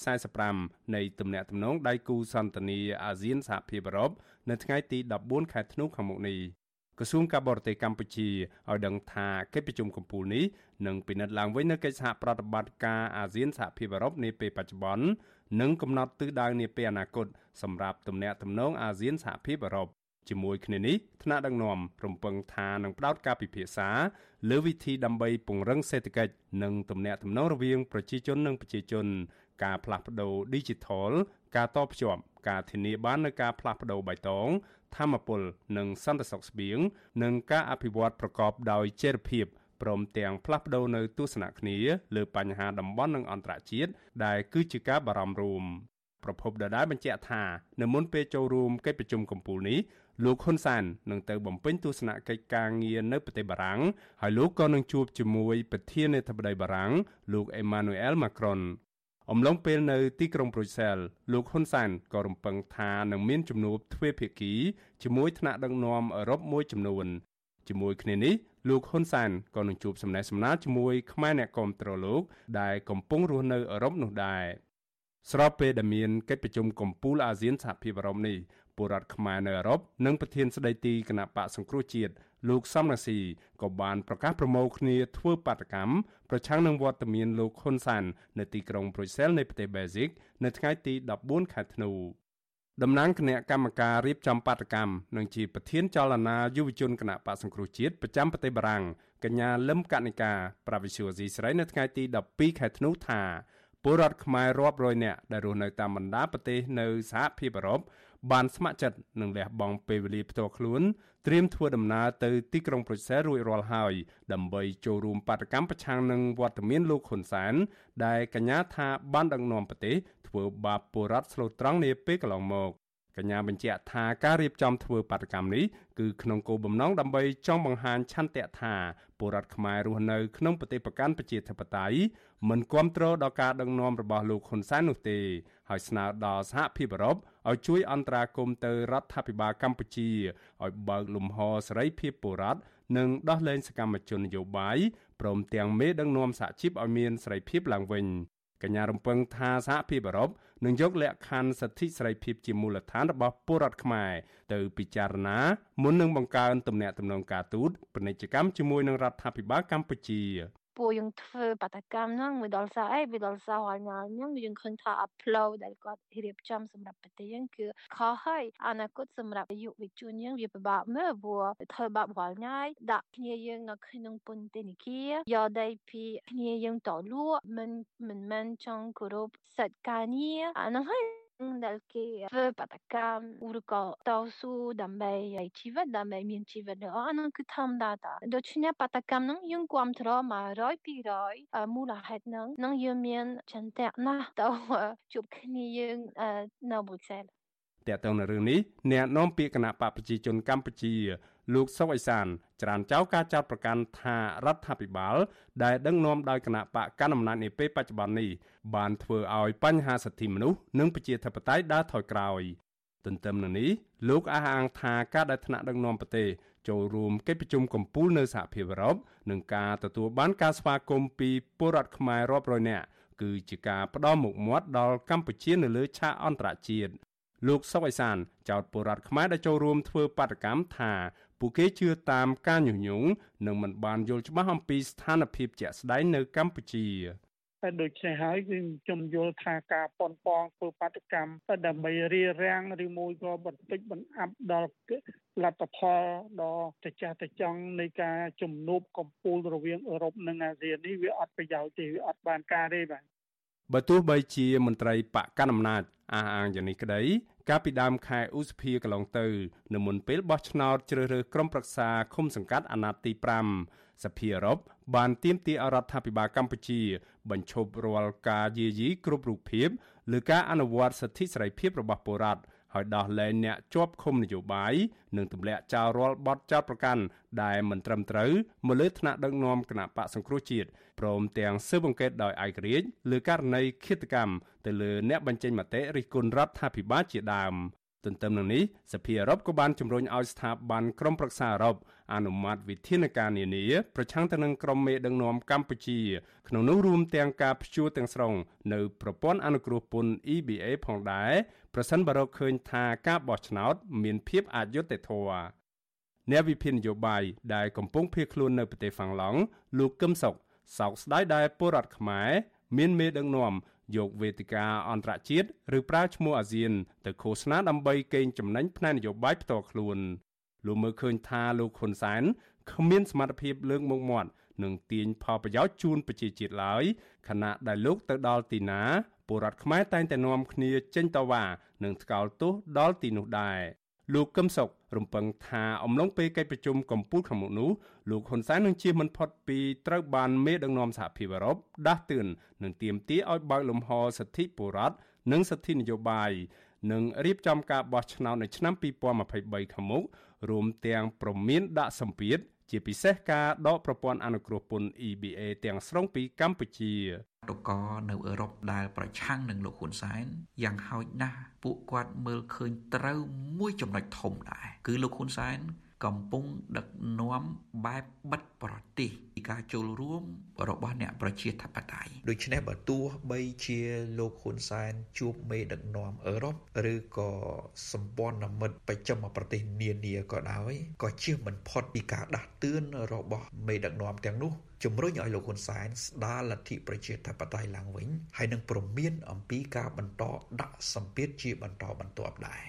45នៃទំនាក់ទំនងដៃគូសន្តិនិកអាស៊ានសហភាពអឺរ៉ុបនៅថ្ងៃទី14ខែធ្នូខាងមុខនេះក្រសួងការបរទេសកម្ពុជាឲ្យដឹងថាកិច្ចប្រជុំកំពូលនេះនឹងពិនិត្យឡើងវិញនៅកិច្ចសហប្រតិបត្តិការអាស៊ានសហភាពអឺរ៉ុបនាពេលបច្ចុប្បន្ន និងកំណត់ទិសដៅនាពេលអនាគតសម្រាប់ទំនាក់ទំនងអាស៊ានសហភាពអឺរ៉ុបជាមួយគ្នានេះថ្នាក់ដឹកនាំរំពឹងថានឹងផ្ដោតការពិភាក្សាលើវិធីដើម្បីពង្រឹងសេដ្ឋកិច្ចនិងទំនាក់ទំនងរវាងប្រជាជននិងប្រជាជន ការផ្លាស់ប្ដូរ Digital ការតភ្ជាប់ការធានាបាននូវការផ្លាស់ប្ដូរបៃតងធម្មពលនិងសន្តិសុខស្បៀងនិងការអភិវឌ្ឍប្រកបដោយចីរភាព ព្រមទាំងផ្លាស់ប្ដូរនៅទស្សនៈគ្នាលើបញ្ហាតំបន់និងអន្តរជាតិដែលគឺជាការបារម្ភរួមប្រពន្ធដដែលបញ្ជាក់ថានៅមុនពេលចូលរួមកិច្ចប្រជុំកំពូលនេះលោកហ៊ុនសាននឹងទៅបំពេញទស្សនកិច្ចការងារនៅប្រទេសបារាំងហើយលោកក៏នឹងជួបជាមួយប្រធានាធិបតីបារាំងលោកអេម៉ានូអែលម៉ាក្រុនអំឡុងពេលនៅទីក្រុងប្រូសែលលោកហ៊ុនសានក៏រំពឹងថានឹងមានជំនួបទ្វេភាគីជាមួយថ្នាក់ដឹកនាំអឺរ៉ុបមួយចំនួន ជាមួយគ្នានេះលោកហ៊ុនសានក៏នឹងជួបសំណេះសំណាលជាមួយខ្មែរអ្នកគាំទ្រលោកដែលកំពុងរស់នៅអឺរ៉ុបនោះដែរស្របពេលដែលមានកិច្ចប្រជុំកំពូលអាស៊ានសហភាពអឺរ៉ុបនេះពលរដ្ឋខ្មែរនៅអឺរ៉ុបនិងប្រធានស្ដីទីគណៈបកសង្គ្រោះជាតិលោកសំរាស៊ីក៏បានប្រកាសប្រមូលគ្នាធ្វើបាតកម្មប្រឆាំងនឹងវត្តមានលោកហ៊ុនសាននៅទីក្រុងប្រូសែលនៃប្រទេសបែលហ្សិកនៅថ្ងៃទី14ខែធ្នូ តំណាងគណៈកម្មការរៀបចំបាតកម្មនិងជាប្រធានចលនាយុវជនគណៈបកសង្គ្រោះជាតិប្រចាំប្រទេសបារាំងកញ្ញាលឹមកនិកាប្រាវិសុវស៊ីស្រីនៅថ្ងៃទី12ខែធ្នូថាពលរដ្ឋខ្មែររាប់រយនាក់ដែលរស់នៅតាមបណ្ដាប្រទេសនៅសហភាពអឺរ៉ុបបានស្ម័គ្រចិត្តនឹងលះបង់ពេលវេលាផ្ទាល់ខ្លួន ត្រៀមធ្វើដំណើរទៅទីក្រុងប្រុយសែលរួចរាល់ហើយដើម្បីចូលរួមបាតកម្មប្រឆាំងនឹងវត្តមានលោកហ៊ុនសែនដែលកញ្ញាថាបានដឹកនាំប្រទេសធ្វើបាបពលរដ្ឋស្លូតត្រង់នាពេលកន្លងមកកញ្ញាបញ្ជាក់ថាការរៀបចំធ្វើបាតកម្មនេះគឺក្នុងគោលបំណងដើម្បីចង់បង្ហាញឆន្ទៈថាពលរដ្ឋខ្មែររស់នៅក្នុងប្រទេសប្រកាន់ប្រជាធិបតេយ្យមិនគ្រប់គ្រងដល់ការដឹកនាំរបស់លោកហ៊ុនសែននោះទេ ហើយស្នើដល់សហភាពអឺរ៉ុប ឲ្យជួយអន្តរាគមន៍ទៅរដ្ឋាភិបាលកម្ពុជាឲ្យបើកលំហសេរីភាពពលរដ្ឋនិងដោះលែងសកម្មជននយោបាយព្រមទាំងមេដឹកនាំសហជីពឲ្យមានសេរីភាពឡើងវិញកញ្ញារំពឹងថាសហភាពអឺរ៉ុបនឹងយកលក្ខខណ្ឌសិទ្ធិសេរីភាពជាមូលដ្ឋានរបស់ពលរដ្ឋខ្មែរទៅពិចារណាមុននឹងបង្កើនទំនាក់ទំនងការទូតពាណិជ្ជកម្មជាមួយនឹងរដ្ឋាភិបាលកម្ពុជា ពួកយើងធ្វើបាតកម្មហ្នឹងវាដល់សារអីវាដល់សារហើយហ្នឹងយើងឃើញថា upload ដែលគាត់រៀបចំសម្រាប់ប្រទេសយើងគឺខុសហើយអនាគតសម្រាប់យុវជនយើងវាពិបាកមើលព្រោះធ្វើបាបរាល់ថ្ងៃដាក់គ្នាយើងនៅក្នុងពន្ធនាគារយកដីពីគ្នាយើងតលក់មិនមិនមែនចង់គោរពសិទ្ធិការងារអាហ្នឹងហើយ ដែលគេធ្វើបាតកម្មឬក៏តស៊ូដើម្បីឲ្យជីវិតដើម្បីមានជីវិតល្អអានោះគឺធម្មតាតាដូច្នេះបាតកម្មហ្នឹងយើងគ្រប់គ្រង100 200មូលហេតុហ្នឹងនឹងយើងមានចន្ទៈណាស់ទៅជួបគ្នាយើងនៅបុស្សាតើតើនៅរឿងនេះអ្នកនាំពាក្យគណៈបកប្រជាជនកម្ពុជា លោកសុកអេសានច្រានចោលការចោទប្រកាន់ថារដ្ឋាភិបាល ដែលដឹកនាំដោយគណៈបកកណ្ដាលអំណាចនាពេលបច្ចុប្បន្ននេះបានធ្វើឲ្យបញ្ហាសិទ្ធិមនុស្សនិងប្រជាធិបតេយ្យដើរថយក្រោយទន្ទឹមនឹងនេះលោកអះអាងថាការដែលថ្នាក់ដឹកនាំប្រទេសចូលរួមកិច្ចប្រជុំកំពូលនៅសហភាពអឺរ៉ុបនិងការទទួលបានការស្វាគមន៍ពីពលរដ្ឋខ្មែររាប់រយនាក់គឺជាការផ្ដល់មុខមាត់ដល់កម្ពុជានៅលើឆាកអន្តរជាតិលោកសុកអេសានចោទពលរដ្ឋខ្មែរដែលចូលរួមធ្វើបាតកម្មថា ពួកគេជឿតាមការញុះញង់និងមិនបានយល់ច្បាស់អំពីស្ថានភាពជាក់ស្ដែងនៅកម្ពុជាតែដូច្នេះហើយគឺខ្ញុំយល់ថាការប៉ុនប៉ងធ្វើបាតកម្មដើម្បីរារាំងឬមួយក៏បន្តិចបង្អាប់ដល់លទ្ធផលដ៏ត្រចះត្រចង់នៃការជំនួបកំពូលរវាងអឺរ៉ុបនិងអាស៊ាននេះវាអត់ប្រយោជន៍ទេវាអត់បានការទេបាទ បើទោះបីជាមន្ត្រីបកកណ្ដាលអំណាចអះអាងយ៉ាងនេះក្តីកាលពីដើមខែឧសភាកន្លងទៅនៅមុនពេលបោះឆ្នោតជ្រើសរើសក្រុមប្រឹក្សាឃុំសង្កាត់អាណត្តិទី5សភាអឺរ៉ុបបានទាមទារឲ្យរដ្ឋាភិបាលកម្ពុជា បញ្ឈប់រាល់ការយាយីគ្រប់រូបភាពលើការអនុវត្តសិទ្ធិសេរីភាពរបស់ពលរដ្ឋ ហើយដោះលែងអ្នកជាប់ឃុំនយោបាយនិងទម្លាក់ចោលរាល់បទចោទប្រកាន់ដែលមិនត្រឹមត្រូវមកលើថ្នាក់ដឹកនាំគណៈបកសង្គ្រោះជាតិព្រមទាំងស៊ើបអង្កេតដោយឯករាជ្យលើករណីឃាតកម្មទៅលើអ្នកបញ្ចេញមតិរិះគន់រដ្ឋាភិបាលជាដើមទន្ទឹមនឹងនេះសភាអឺរ៉ុបក៏បានជំរុញឲ្យស្ថាប័នក្រមប្រឹក្សាអឺរ៉ុបអនុម័តវិធានការនានាប្រឆាំងទៅនឹងក្រុមមេដឹកនាំកម្ពុជា ក្នុងនោះរួមទាំងការព្យួរទាំងស្រុងនៅប្រព័ន្ធអនុគ្រោះពន្ធ EBA ផងដែរ ប្រសិនបើរកឃើញថាការបោះឆ្នោត មានភាពអយុត្តិធម៌អ្នកវិភាគនយោបាយដែលកំពុងភៀសខ្លួននៅប្រទេសហ្វាំងឡង់លោកកឹមសុខសោកស្ដាយដែលពលរដ្ឋខ្មែរមានមេដឹកនាំយកវេទិកាអន្តរជាតិឬប្រើឈ្មោះអាស៊ានទៅឃោសនាដើម្បីកេងចំណេញផ្នែកនយោបាយផ្ទាល់ខ្លួនលោកមើលឃើញថាលោកហ៊ុនសែនគ្មានសមត្ថភាពលើកមុខមាត់ និងទាញផលប្រយោជន៍ជូនប្រជាជាតិឡើយខណៈដែលលោកទៅដល់ទីណាពលរដ្ឋខ្មែរតែងតែនាំគ្នាចេញតវ៉ានិងថ្កោលទោសដល់ទីនោះដែរលោកកឹមសុខរំពឹងថាអំឡុងពេលកិច្ចប្រជុំកំពូលខាងមុខនោះលោកហ៊ុនសែននឹងជៀសមិនផុតពីត្រូវបានមេដឹកនាំសហភាពអឺរ៉ុបដាស់តឿននិងទាមទារឲ្យបើកលំហសិទ្ធិពលរដ្ឋនិងសិទ្ធិនយោបាយនិងរៀបចំការបោះឆ្នោតនៅឆ្នាំ2023ខាងមុខរួមទាំងប្រមានដាក់សម្ពាធ ជាពិសេសការដកប្រព័ន្ធអនុគ្រោះពន្ធ EBA ទាំងស្រុងពីកម្ពុជាតកនៅអឺរ៉ុបដែលប្រឆាំងនឹងលោកហ៊ុនសែនយ៉ាងហោចណាស់ពួកគាត់មើលឃើញត្រូវមួយចំណុចធំដែរគឺលោកហ៊ុនសែន កំពុងដឹកនាំបែបបិទប្រទេសពីការចូលរួមរបស់អ្នកប្រជាធិបតេយ្យដូច្នេះបើទោះបីជាលោកហ៊ុនសែនជួបមេដឹកនាំអឺរ៉ុបឬក៏សម្ព័ន្ធមិត្តប្រចាំប្រទេសនានាក៏ដោយក៏ជៀសមិនផុតពីការដាស់តឿនរបស់មេដឹកនាំទាំងនោះជំរុញឲ្យលោកហ៊ុនសែនស្ដារលទ្ធិប្រជាធិបតេយ្យឡើងវិញហើយនឹងព្រមានអំពីការបន្តដាក់សម្ពាធជាបន្តបន្ទាប់ដែរ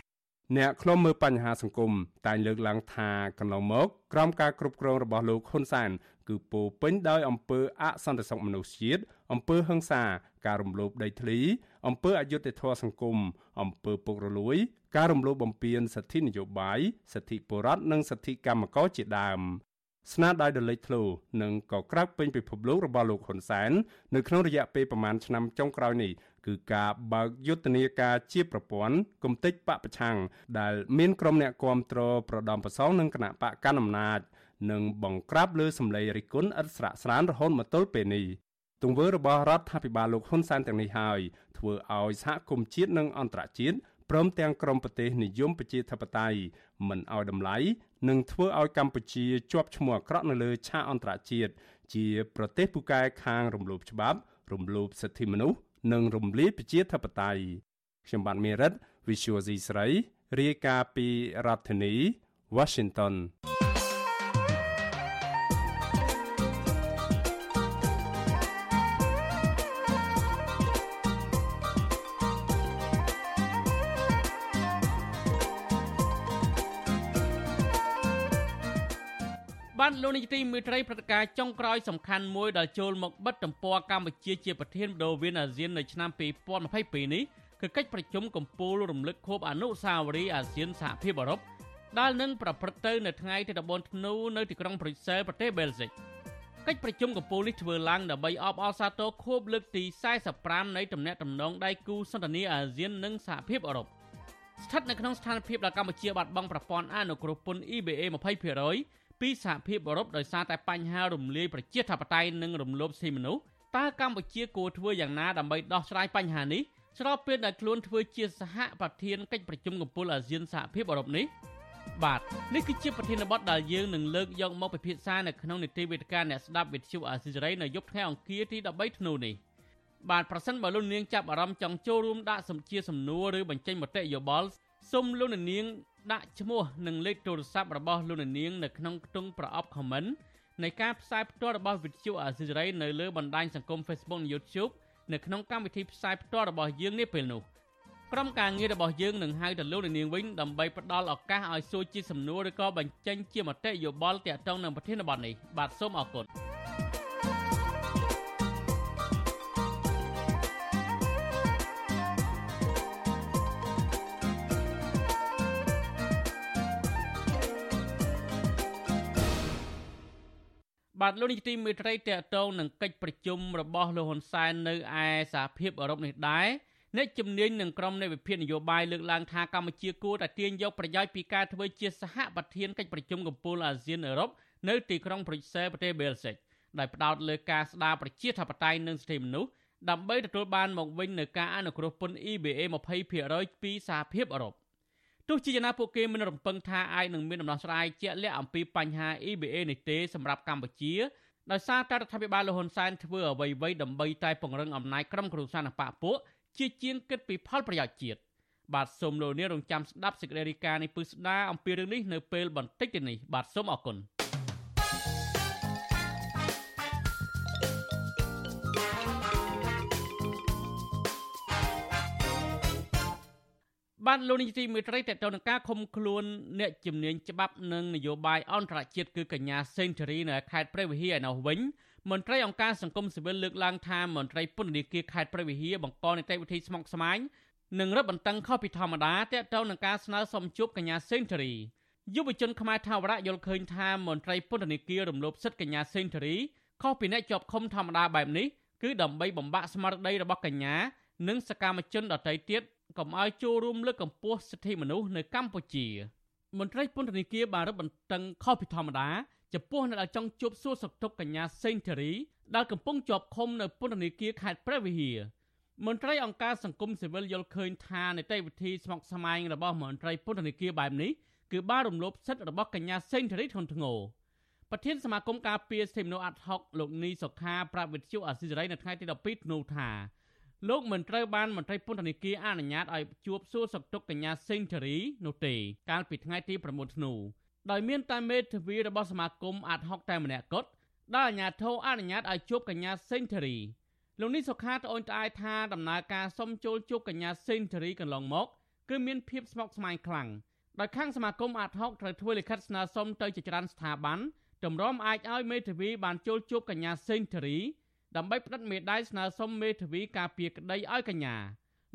អ្នកខ្លំមើលបញ្ហាសង្គមតែងលើកឡើងថាកន្លងមកក្រោមការគ្រប់គ្រងរបស់លោកហ៊ុនសែនគឺពោពេញដោយអំពើអសន្តិសុខមនុស្សជាតិអំពើហិង្សា ការរំលោភដីធ្លីអំពើអយុត្តិធម៌សង្គមអំពើពុករលួយ ការរំលោភបំពានសិទ្ធិនយោបាយសិទ្ធិបុរដ្ឋនិងសិទ្ធិកម្មករជាដើមស្នាដៃដ៏លេចធ្លោនិងក៏ក្រើកពេញពិភពលោករបស់លោកហ៊ុនសែននៅក្នុងរយៈពេលប្រមាណឆ្នាំចុងក្រោយនេះ គឺការបើកយុទ្ធនាការជាប្រព័ន្ធគំតិចបពប្រឆាំងដែលមានក្រុមអ្នកគាំទ្រប្រដំប្រសងនឹងគណៈបកកណ្ដាលអំណាចនិងបង្ក្រាបលើសម្លេងរិះគន់ឥតស្រាកស្រានរហូតមកទល់ពេលនេះទង្វើរបស់រដ្ឋាភិបាលលោកហ៊ុនសែនទាំងនេះហើយធ្វើឲ្យសហគមន៍ជាតិនិងអន្តរជាតិព្រមទាំងក្រមប្រទេសនិយមប្រជាធិបតេយ្យមិនឲ្យតម្លៃនិងធ្វើឲ្យកម្ពុជាជាប់ឈ្មោះអាក្រក់នៅលើឆាកអន្តរជាតិជាប្រទេសពូកែខាងរំលោភច្បាប់ រំលោភសិទ្ធិមនុស្ស និងរំលាយប្រជាធិបតេយ្យខ្ញុំបាទមេរិត Visual C ស្រីរាយការណ៍ពីរដ្ឋធានី Washington នលោកនាយទីមេត្រីព្រឹត្តិការណ៍ចុងក្រោយសំខាន់មួយដែលចូលមកបិទទំព័រកម្ពុជាជាប្រធានបដូវវៀនអាស៊ាននៅឆ្នាំ2022នេះគឺកិច្ចប្រជុំកំពូលរំលឹកខួបអនុស្សាវរីយ៍អាស៊ានសហភាពអឺរ៉ុបដែលនឹងប្រព្រឹត្តទៅនៅថ្ងៃទី14ធ្នូនៅទីក្រុងប្រ៊ុយសែលប្រទេសបែលហ្សិកកិច្ចប្រជុំកំពូលនេះធ្វើឡើងដើម្បីអបអរសាទរខួបលើកទី45នៃទំនាក់ទំនងដៃគូសន្តិនិកអាស៊ាននិងសហភាពអឺរ៉ុបស្ថិតនៅក្នុងស្ថានភាពដែលកម្ពុជាបាត់បង់ប្រព័ន្ធអនុគ្រោះពន្ធ EBA 20% ពីសហភាពអឺរ៉ុបដោយសារតែបញ្ហារំលាយប្រជាធិបតេយ្យនិងរំលោភសិទ្ធិមនុស្សតើកម្ពុជាគួរធ្វើយ៉ាងណាដើម្បីដោះស្រាយបញ្ហានេះស្របពេលដែលខ្លួនធ្វើជាសហប្រធានកិច្ចប្រជុំកំពូលអាស៊ានសហភាពអឺរ៉ុបនេះបាទនេះគឺជាប្រធានបទដែលយើងនឹងលើកយកមកពិភាក្សានៅក្នុងនីតិវេទិកាអ្នកស្ដាប់វិទ្យុអាស៊ីសេរីនៅយប់ថ្ងៃអង្គារទី13ធ្នូនេះបាទប្រសិនបើលោកនាងចាប់អារម្មណ៍ចង់ចូលរួមដាក់សំជាសំណួរឬបញ្ចេញមតិយោបល់សូមលោកនាង ដាក់ឈ្មោះនិងលេខទូរស័ព្ទរបស់លោកនាងនៅក្នុងខ្ទង់ប្រអប់ comment នៃការផ្សាយផ្ទាល់របស់វិទ្យុអាស៊ីសេរីនៅលើបណ្ដាញសង្គម Facebook និង YouTube នៅក្នុងកម្មវិធីផ្សាយផ្ទាល់របស់យើងនេះពេលនោះក្រុមការងាររបស់យើងនឹងហៅទៅលោកនាងវិញដើម្បីផ្ដល់ឱកាសឲ្យសួរជាសំណួរឬក៏បញ្ចេញជាមតិយោបល់ទាក់ទងនឹងប្រធានបទនេះបាទសូមអរគុណ បាទលោកនាយកទីមេត្រីតេតងនឹងកិច្ចប្រជុំរបស់លោកហ៊ុនសែននៅឯសហភាពអឺរ៉ុបនេះដែរអ្នកជំនាញនឹងក្រុមនៃវិភាគនយោបាយលើកឡើងថាកម្ពុជាគួរតែទាញយកប្រយោជន៍ពីការធ្វើជាសហប្រធានកិច្ចប្រជុំកំពូលអាស៊ានអឺរ៉ុបនៅទីក្រុងប្រុយសែលប្រទេសប៊ែលស៊ិកដោយផ្ដោតលើការស្ដារប្រជាធិបតេយ្យនិងសិទ្ធិមនុស្សដើម្បីទទួលបានមកវិញនូវការអនុគ្រោះពន្ធ EBA 20%ពីសហភាពអឺរ៉ុប ទោះជាយ៉ាងណាពួកគេមិនរំពឹងថាអាចនឹងមានដំណោះស្រាយជាក់លាក់អំពីបញ្ហា EBA នេះទេសម្រាប់កម្ពុជាដោយសារតែរដ្ឋាភិបាលលហ៊ុនសែនធ្វើអ្វីៗដើម្បីតែពង្រឹងអំណាចក្រុមគ្រួសារនបកពួកជាជាងគិតពីផលប្រយោជន៍ជាតិបាទសូមលោកនាងរងចាំស្ដាប់សេចក្តីរាយការណ៍នេះពឹស្ដាអំពីរឿងនេះនៅពេលបន្តិចទៀតនេះបាទសូមអរគុណ បានលោកនាយកទីមេត្រីតទៅនឹងការឃុំខ្លួនអ្នកជំនាញច្បាប់និងនយោបាយអន្តរជាតិគឺកញ្ញាសេនធូរីនៅខេត្តព្រះវិហារឯនោះវិញមន្ត្រីអង្គការសង្គមស៊ីវិលលើកឡើងថាមន្ត្រីពន្ធនាគារខេត្តព្រះវិហារបង្កនីតិវិធីស្មុគស្មាញនិងរឹតបន្តឹងខុសពីធម្មតាទាក់ទងនឹងការស្នើសុំជួបកញ្ញាសេនធូរីយុវជនខ្មែរថាវរៈយល់ឃើញថាមន្ត្រីពន្ធនាគាររំលោភសិទ្ធិកញ្ញាសេនធូរីខុសពីអ្នកជាប់ឃុំធម្មតាបែបនេះគឺដើម្បីបំបាក់ស្មារតីរបស់កញ្ញានិងសកម្មជនដទៃទៀត កុំឲ្យចូលរួមលើកកម្ពស់សិទ្ធិមនុស្សនៅកម្ពុជា មន្ត្រីពន្ធនាគារបានរឹតបន្តឹងខុសពីធម្មតាចំពោះអ្នកដែលចង់ជួបសួរសុខទុក្ខកញ្ញាសេងធារីដែលកំពុងជាប់ឃុំនៅពន្ធនាគារខេត្តព្រះវិហារមន្ត្រីអង្គការសង្គមស៊ីវិលយល់ឃើញថានីតិវិធីស្មុគស្មាញរបស់មន្ត្រីពន្ធនាគារបែបនេះគឺបានរំលោភសិទ្ធិរបស់កញ្ញាសេងធារីធ្ងន់ធ្ងរប្រធានសមាគមការពារសិទ្ធិមនុស្សអាត់ហុកលោកនីសុខាប្រាប់វិទ្យុអាស៊ីសេរីនៅថ្ងៃទី12ធ្នូថា លោកមិនត្រូវបានមន្ត្រីពន្ធនាគារអនុញ្ញាតឲ្យជួបសួរសុខទុក្ខកញ្ញាសេងធារីនោះទេ កាលពីថ្ងៃទី9ធ្នូដោយមានតែមេធាវីរបស់សមាគមអាត់ហុកតែម្នាក់គត់ដែលអាជ្ញាធរអនុញ្ញាតឲ្យជួបកញ្ញាសេងធារីលោកនេះសុខាត្អូញត្អែថាដំណើរការសុំចូលជួបកញ្ញាសេងធារីកន្លងមកគឺមានភាពស្មុគស្មាញខ្លាំងដោយខាងសមាគមអាត់ហុកត្រូវធ្វើលិខិតស្នើសុំទៅជាច្រើនស្ថាប័នតម្រាំអាចឲ្យមេធាវីបានចូលជួបកញ្ញាសេងធារី ដើម្បីផ្តិតមេដាយស្នើសុំមេធាវីការពារក្តីឲ្យកញ្ញា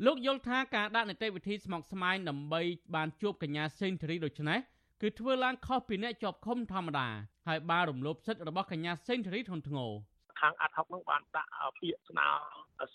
លោកយល់ថាការដាក់នីតិវិធីស្មុគស្មាញដើម្បីបានជួបកញ្ញាសេងធារីដូចនេះគឺធ្វើឡើងខុសពីអ្នកជាប់ឃុំធម្មតាហើយបានរំលោភសិទ្ធិរបស់កញ្ញាសេងធារីធ្ងន់ធ្ងរខាងអាត់ហុកនឹងបានដាក់ពាក្យស្នើ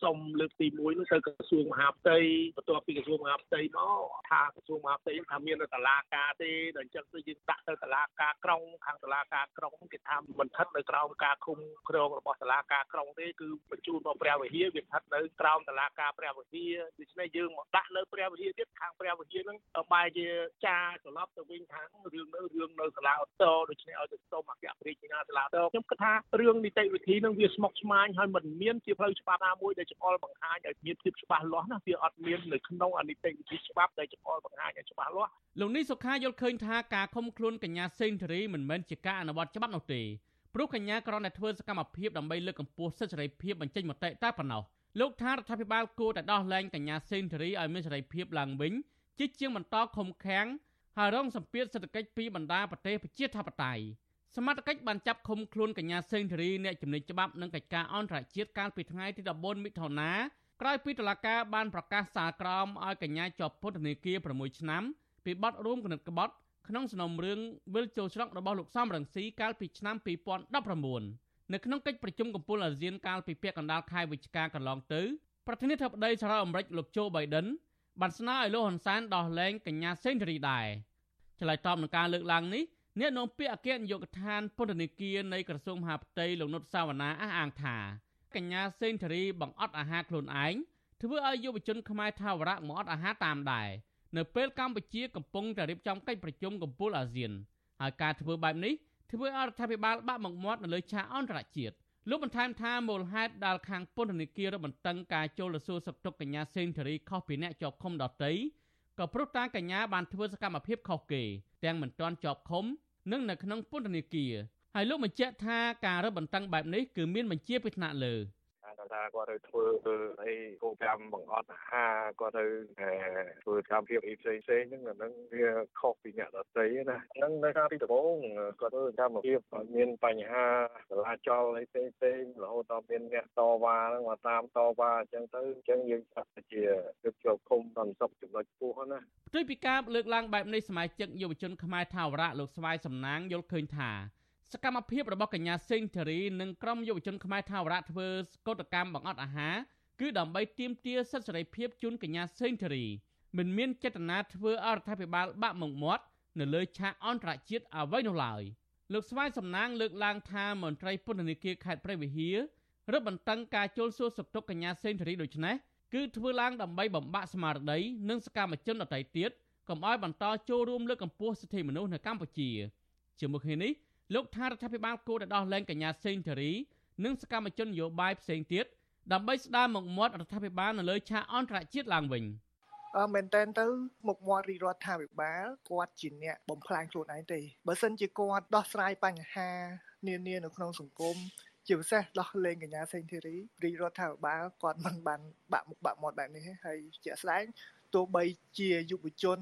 សុំលើកទី1នោះទៅក្រសួងមហាផ្ទៃបន្ទាប់ពីក្រសួងមហាផ្ទៃមកថាក្រសួងមហាផ្ទៃថាមានតឡាការទេដល់អញ្ចឹងទៅយើងដាក់ទៅតឡាការក្រុងខាងតឡាការក្រុងគេថាមិនស្ថិតនៅក្រោមការឃុំគ្រងរបស់តឡាការក្រុងទេគឺបញ្ជូនមកព្រះវិហារវាស្ថិតនៅក្រោមតឡាការព្រះវិហារដូច្នេះយើងមកដាក់នៅព្រះវិហារទៀតខាងព្រះវិហារនឹងបែរជាចាត្រឡប់ទៅវិញខាងរឿងនៅរឿងនៅសាលាឧទ្ធរដូច្នេះឲ្យទៅសុំអគ្គរាជអាជ្ញាសាលាឧទ្ធរខ្ញុំគិតថារឿងនីតិវិធីនឹងវាស្មុគស្មាញហើយមិនមានជាផ្លូវច្បាប់ណាមួយដែលចម្អល់បង្ហាញឲ្យមានភាពច្បាស់លាស់ណាវាអត់មាននៅក្នុងអនិតិវិធីច្បាប់ដែលចម្អល់បង្ហាញឲ្យច្បាស់លាស់លោកនេះសុខាយល់ឃើញថាការឃុំខ្លួនកញ្ញាសេងធារីមិនមែនជាការអនុវត្តច្បាប់នោះទេព្រោះកញ្ញាគ្រាន់តែធ្វើសកម្មភាពដើម្បីលើកកម្ពស់សិទ្ធិសេរីភាពបញ្ចេញមតិតែប៉ុណ្ណោះលោកថារដ្ឋាភិបាលគួរតែដោះលែងកញ្ញាសេងធារីឲ្យមានសេរីភាពឡើងវិញជាជាងបន្តខំខាំងហើយរងសម្ពាធសេដ្ឋកិច្ចពីបណ្ដាប្រទេសប្រជាធិបតេយ្យ សមត្ថកិច្ចបានចាប់ឃុំខ្លួនកញ្ញាសេងធារីអ្នកជំនាញច្បាប់និងកិច្ចការអន្តរជាតិកាលពីថ្ងៃទី14មិថុនាក្រោយពីតុលាការបានប្រកាសសាលក្រមឲ្យកញ្ញាជាប់ពន្ធនាគារ6ឆ្នាំពីបទរួមគំនិតក្បត់ក្នុងសំណុំរឿងវិលចូលច្រករបស់លោកសំរងស៊ីកាលពីឆ្នាំ2019នៅក្នុងកិច្ចប្រជុំកំពូលអាស៊ានកាលពីពាក់កណ្ដាលខែវិច្ឆិកាកន្លងទៅប្រធានាធិបតីសហរដ្ឋអាមេរិកលោកโจ Biden បានស្នើឲ្យលោកហ៊ុនសែនដោះលែងកញ្ញាសេងធារីដែរឆ្លើយតបនឹងការលើកឡើងនេះ អ្នកនាំពាក្យអគ្គនាយកដ្ឋានពន្ធនាគារនៃក្រសួងមហាផ្ទៃលោកនុតសាវណ្ណាអះអាងថាកញ្ញាសេងធារីបង្អត់អាហារខ្លួនឯងធ្វើឲ្យយុវជនខ្មែរថាវរៈមកអត់អាហារតាមដែរនៅពេលកម្ពុជាកំពុងតែរៀបចំកិច្ចប្រជុំកំពូលអាស៊ានហើយការធ្វើបែបនេះធ្វើឲ្យរដ្ឋាភិបាលបាក់មុខមាត់នៅលើឆាកអន្តរជាតិលោកបន្ថែមថាមូលហេតុដែលខាងពន្ធនាគាររបន្តឹងការចូលទៅសួរសុខទុក្ខកញ្ញាសេងធារីខុសពីអ្នកជាប់ឃុំដទៃក៏ព្រោះតាកញ្ញាបានធ្វើសកម្មភាពខុសគេ ទាំងមិនទាន់ជាប់ឃុំនិងនៅក្នុងពន្ធនាគារហើយលោកបញ្ជាក់ថាការរឹតបន្តឹងបែបនេះគឺមានបញ្ជាពីថ្នាក់លើគាត់ ថាគាត់ទៅធ្វើអីគោលកម្មបង្អត់អាហារគាត់ទៅធ្វើកម្មភាពអីផ្សេងផ្សេងហ្នឹងអាហ្នឹងវាខុសពីអ្នកដទៃណាហ្នឹងនៅខាងទីដំបូងគាត់ធ្វើកម្មភាពមានបញ្ហាចលាចលអីផ្សេងផ្សេងរហូតដល់មានអ្នកតវ៉ាហ្នឹងមកតាមតវ៉ាអញ្ចឹងទៅអញ្ចឹងយើងចាត់ជាគឺជាប់ឃុំសន្តិសុខចំណុចពោះណាផ្ទុយពីការលើកឡើងបែបនេះសមាជិកយុវជនខ្មែរថាវរៈលោកស្វាយសំណាងយល់ឃើញថា សកម្មភាពរបស់កញ្ញាសេងធារីនិងក្រុមយុវជនខ្មែរថាវរៈធ្វើកោតកម្មបង្អត់អាហារគឺដើម្បីទាមទារសិទ្ធិសេរីភាពជូនកញ្ញាសេងធារីមិនមានចេតនាធ្វើអរដ្ឋាភិបាលបាក់មុខមាត់នៅលើឆាកអន្តរជាតិអ្វីនោះឡើយលោកស្វាយសំណាងលើកឡើងថាមន្ត្រីពន្ធនាគារខេត្តព្រះវិហាររឹតបន្តឹងការជុលសួរសុខទុក្ខកញ្ញាសេងធារីដូចនេះគឺធ្វើឡើងដើម្បីបំបាក់ស្មារតីនិងសកម្មជនដទៃទៀតកុំឲ្យបន្តចូលរួមលើកកម្ពស់សិទ្ធិមនុស្សនៅកម្ពុជាជាមួយគ្នានេះ លោកថារដ្ឋាភិបាលគួរតែដោះលែងកញ្ញាសេងធារីនិងសកម្មជននយោបាយផ្សេងទៀតដើម្បីស្ដារមុខមាត់រដ្ឋាភិបាលនៅលើឆាកអន្តរជាតិឡើងវិញអឺមែនតើទៅមុខមាត់រដ្ឋាភិបាលគាត់ជាអ្នកបំផ្លាញខ្លួនឯងទេបើសិនជាគាត់ដោះស្រាយបញ្ហានានានៅក្នុងសង្គមជាពិសេសដោះលែងកញ្ញាសេងធីរីរីរដ្ឋាភិបាលគាត់មិនបានបាក់មុខបាក់មាត់បែបនេះហើយជាក់ស្ដែងទោះបីជាយុវជន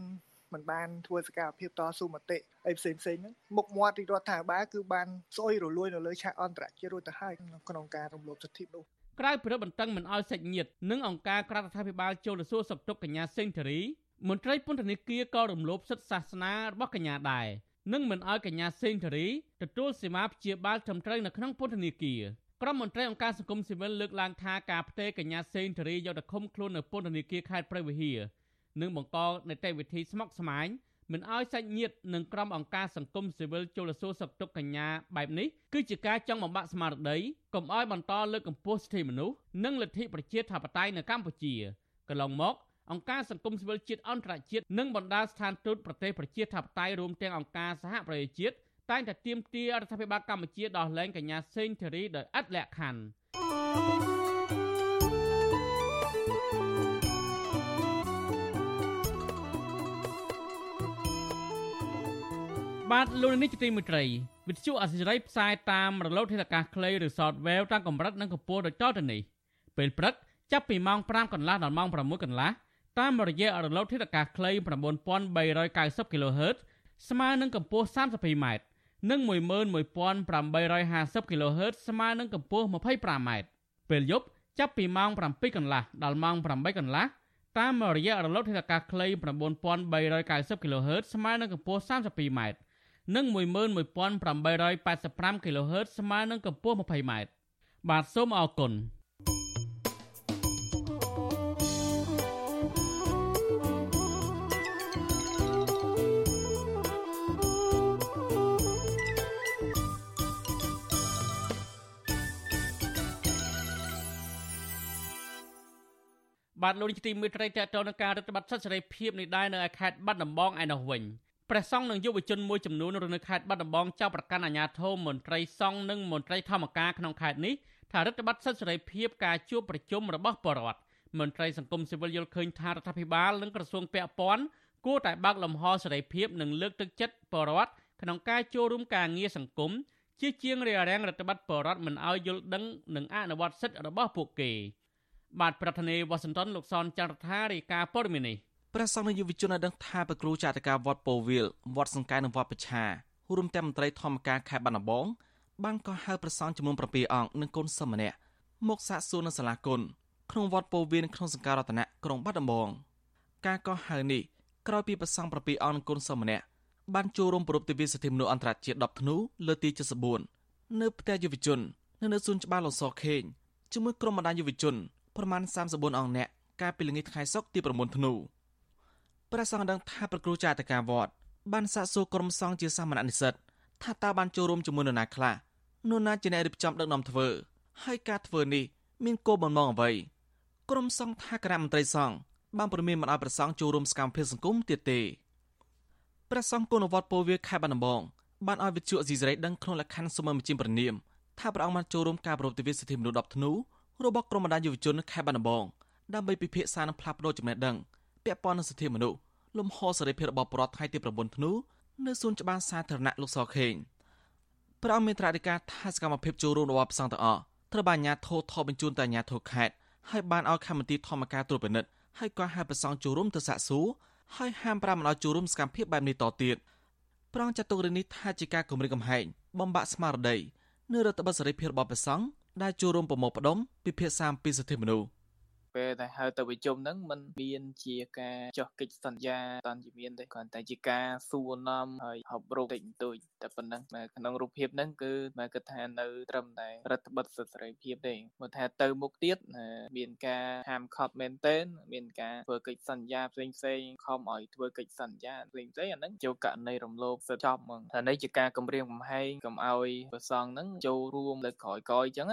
មិនបានធ្វើសកម្មភាពតស៊ូមតិអីផ្សេងផ្សេងហ្នឹងមុខមាត់រដ្ឋាភិបាលគឺបានស្អុយរលួយនៅលើឆាកអន្តរជាតិរួចទៅហើយក្នុងការរំលោភសិទ្ធិមនុស្សក្រៅពីរបន្តឹងមិនអោយសាច់ញាតិនិងអង្គការក្រៅរដ្ឋាភិបាលចូលទៅសួរសុខទុក្ខកញ្ញាសេងធារីមន្ត្រីពន្ធនាគារក៏រំលោភសិទ្ធិសាសនារបស់កញ្ញាដែរនិងមិនអោយកញ្ញាសេងធារីទទួលសេវាព្យាបាលត្រឹមត្រូវនៅក្នុងពន្ធនាគារក្រុមមន្ត្រីអង្គការសង្គមស៊ីវិលលើកឡើងថាការផ្ទេរកញ្ញាសេងធារីយកទៅឃុំខ្លួននៅពន្ធនាគារខេត្តព្រះវិហារ និងបង្កនីតិវិធីស្មុគស្មាញមិនឲ្យសាច់ញាតិនិងក្រុមអង្គការសង្គមស៊ីវិលចូលសួរសុខទុក្ខកញ្ញាបែបនេះគឺជាការចង់បំបាក់ស្មារតីកុំឲ្យបន្តលើកកម្ពស់សិទ្ធិមនុស្សនិងលទ្ធិប្រជាធិបតេយ្យនៅកម្ពុជាកន្លងមកអង្គការសង្គមស៊ីវិលជាតិអន្តរជាតិនិងបណ្ដាស្ថានទូតប្រទេសប្រជាធិបតេយ្យរួមទាំងអង្គការសហប្រជាជាតិតែងតែទាមទាររដ្ឋាភិបាលកម្ពុជាដោះលែងកញ្ញាសេងធារីដោយឥតលក្ខខណ្ឌ បាទលោកនេះជាទីមេត្រីវិទ្យុអសិរ័យផ្សាយតាមរលកធាតុអាកាសខ្លីឬ Shortwave តាមកម្រិតនិងកម្ពស់ដូចតទៅនេះពេលព្រឹកចាប់ពីម៉ោង5កន្លះដល់ម៉ោង6កន្លះតាមរយៈរលកធាតុអាកាសខ្លី9390 kHz ស្មើនឹងកម្ពស់ 32m និង11850 kHz ស្មើនឹងកម្ពស់ 25m ពេលយប់ចាប់ពីម៉ោង7កន្លះដល់ម៉ោង8កន្លះតាមរយៈរលកធាតុអាកាសខ្លី9390 kHz ស្មើនឹងកម្ពស់ 32m និង11885 kHz ស្មើនឹងកម្ពស់ 20m បាទសូមអរគុណបាទលោកនាយកទីមេត្រីតេតតនឹងការរដ្ឋបတ်សិទ្ធិសេរីភាពនេះដែរនៅឯខេត្តបាត់ដំបងឯនោះវិញ ព្រះសង្ឃនិងយុវជនមួយចំនួននៅខេត្តបាត់ដំបងចោទប្រកាន់អាជ្ញាធរមន្ត្រីសង្ឃនិងមន្ត្រីធម្មការក្នុងខេត្តនេះថារដ្ឋបတ်សិទ្ធិសេរីភាពការជួបប្រជុំរបស់បរដ្ឋមន្ត្រីសង្គមស៊ីវិលយល់ឃើញថារដ្ឋាភិបាលនិងក្រសួងពាក់ព័ន្ធគួរតែបើកលំហសេរីភាពនិងលើកទឹកចិត្តបរដ្ឋក្នុងការចូលរួមការងារសង្គមជាជាងរារាំងរដ្ឋបတ်បរដ្ឋមិនឲ្យយល់ដឹងនិងអនុវត្តសិទ្ធិរបស់ពួកគេបាទប្រធានាធិបតីវ៉ាស៊ីនតោនលោកសនចន្ទថារាយការណ៍ព័ត៌មាននេះ ព្រះសង្ឃនិងយុវជនបានដឹងថាប្រគ្រូចាតកាវត្តពោវិលវត្តសង្កែនិងវត្តបច្ឆារួមទាំងមន្ត្រីធម្មការខេត្តបាត់ដំបងបានកោះហៅព្រះសង្ឃចំនួន7អង្គនិងកូនសិស្សម្នាក់មកសាកសួរនៅសាលាគុណក្នុងវត្តពោវិលក្នុងសង្ការរតនៈក្រុងបាត់ដំបងការកោះហៅនេះក្រោយពីព្រះសង្ឃ7អង្គនិងកូនសិស្សម្នាក់បានចូលរួមប្រពៃទិវាសិទ្ធិមនុស្សអន្តរជាតិ10ធ្នូលើទី74នៅផ្ទះយុវជននៅនៅសួនច្បារលំសខេងជាមួយក្រុមបណ្ដាយុវជនប្រមាណ34អង្គនាក់កាលពីល្ងាចថ្ងៃសុក្រទី9ធ្នូ ព្រះសង្ឃដឹងថាប្រគ្រូចាតកាវត្តបានសាកសួរក្រុមសង្ឃជាសាមណនិស្សិតថាតើបានចូលរួមជាមួយនរណាខ្លះនរណាជាអ្នករៀបចំដឹកនាំធ្វើហើយការធ្វើនេះមានគោលបំណងអ្វីក្រុមសង្ឃថាគណៈមន្ត្រីសង្ឃបានប្រមានមិនឲ្យព្រះសង្ឃចូលរួមសកម្មភាពសង្គមទៀតទេព្រះសង្ឃគុណវត្តពោវាខេត្តបាត់ដំបងបានឲ្យវិទ្យុអេស៊ីសរ៉ៃដឹងក្នុងលក្ខខណ្ឌសុំមជ្ឈិមប្រនាមថាព្រះអង្គបានចូលរួមការប្រពៃទិវាសិទ្ធិមនុស្ស10ធ្នូរបស់ក្រុមបណ្ដាយុវជនខេត្តបាត់ដំបងដើម្បីពិភាក្សានិងផ្លាស់ប្តូរចំណេះដឹង ពាក់ព័ន្ធនឹងសិទ្ធិមនុស្សលំហសេរីភាពរបស់ប្រជាថ្ងៃទី9ធ្នូនៅសួនច្បារសាធារណៈលោកសខេងព្រះអង្គមានត្រាធិការថាសកម្មភាពចូលរួមរបស់ផ្សងទាំងអស់ត្រូវបានអាជ្ញាធរថតបញ្ជូនទៅអាជ្ញាធរខេត្តហើយបានឲ្យខមន្ទីរធម្មការត្រួតពិនិត្យហើយក៏ហៅប្រសងចូលរួមទៅសាកសួរហើយហាមប្រាមមិនឲ្យចូលរួមសកម្មភាពបែបនេះតទៀតប្រងចាត់ទុករឿងនេះថាជាការគម្រាមកំហែងបំបាក់ស្មារតីនៅរដ្ឋបတ်សេរីភាពរបស់ប្រសង់ដែលចូលរួមប្រមូលផ្ដុំពិភាក្សាអំពីសិទ្ធិមនុស្ស ពេលដែលហៅទៅប្រជុំហ្នឹងมันមានជាការចោះកិច្ចសន្យាតាន់ជាមានទេគ្រាន់តែជាការសួរនាំហើយហប់រោគតិចបន្តួចតែប៉ុណ្ណឹងក្នុងរូបភាពហ្នឹងគឺមកគិតថានៅត្រឹមតែរដ្ឋបတ်សិទ្ធិសេរីភាពទេបើថាទៅមុខទៀតមានការហាមឃាត់មែនទែនមានការធ្វើកិច្ចសន្យាផ្សេងផ្សេងខំឲ្យធ្វើកិច្ចសន្យាផ្សេងផ្សេងអាហ្នឹងចូលករណីរំលោភសិទ្ធិចប់ហ្មងថានេះជាការគម្រាមកំហែងកុំឲ្យប្រសងហ្នឹងចូលរួមលើក្រោយក្រោយអញ្ចឹង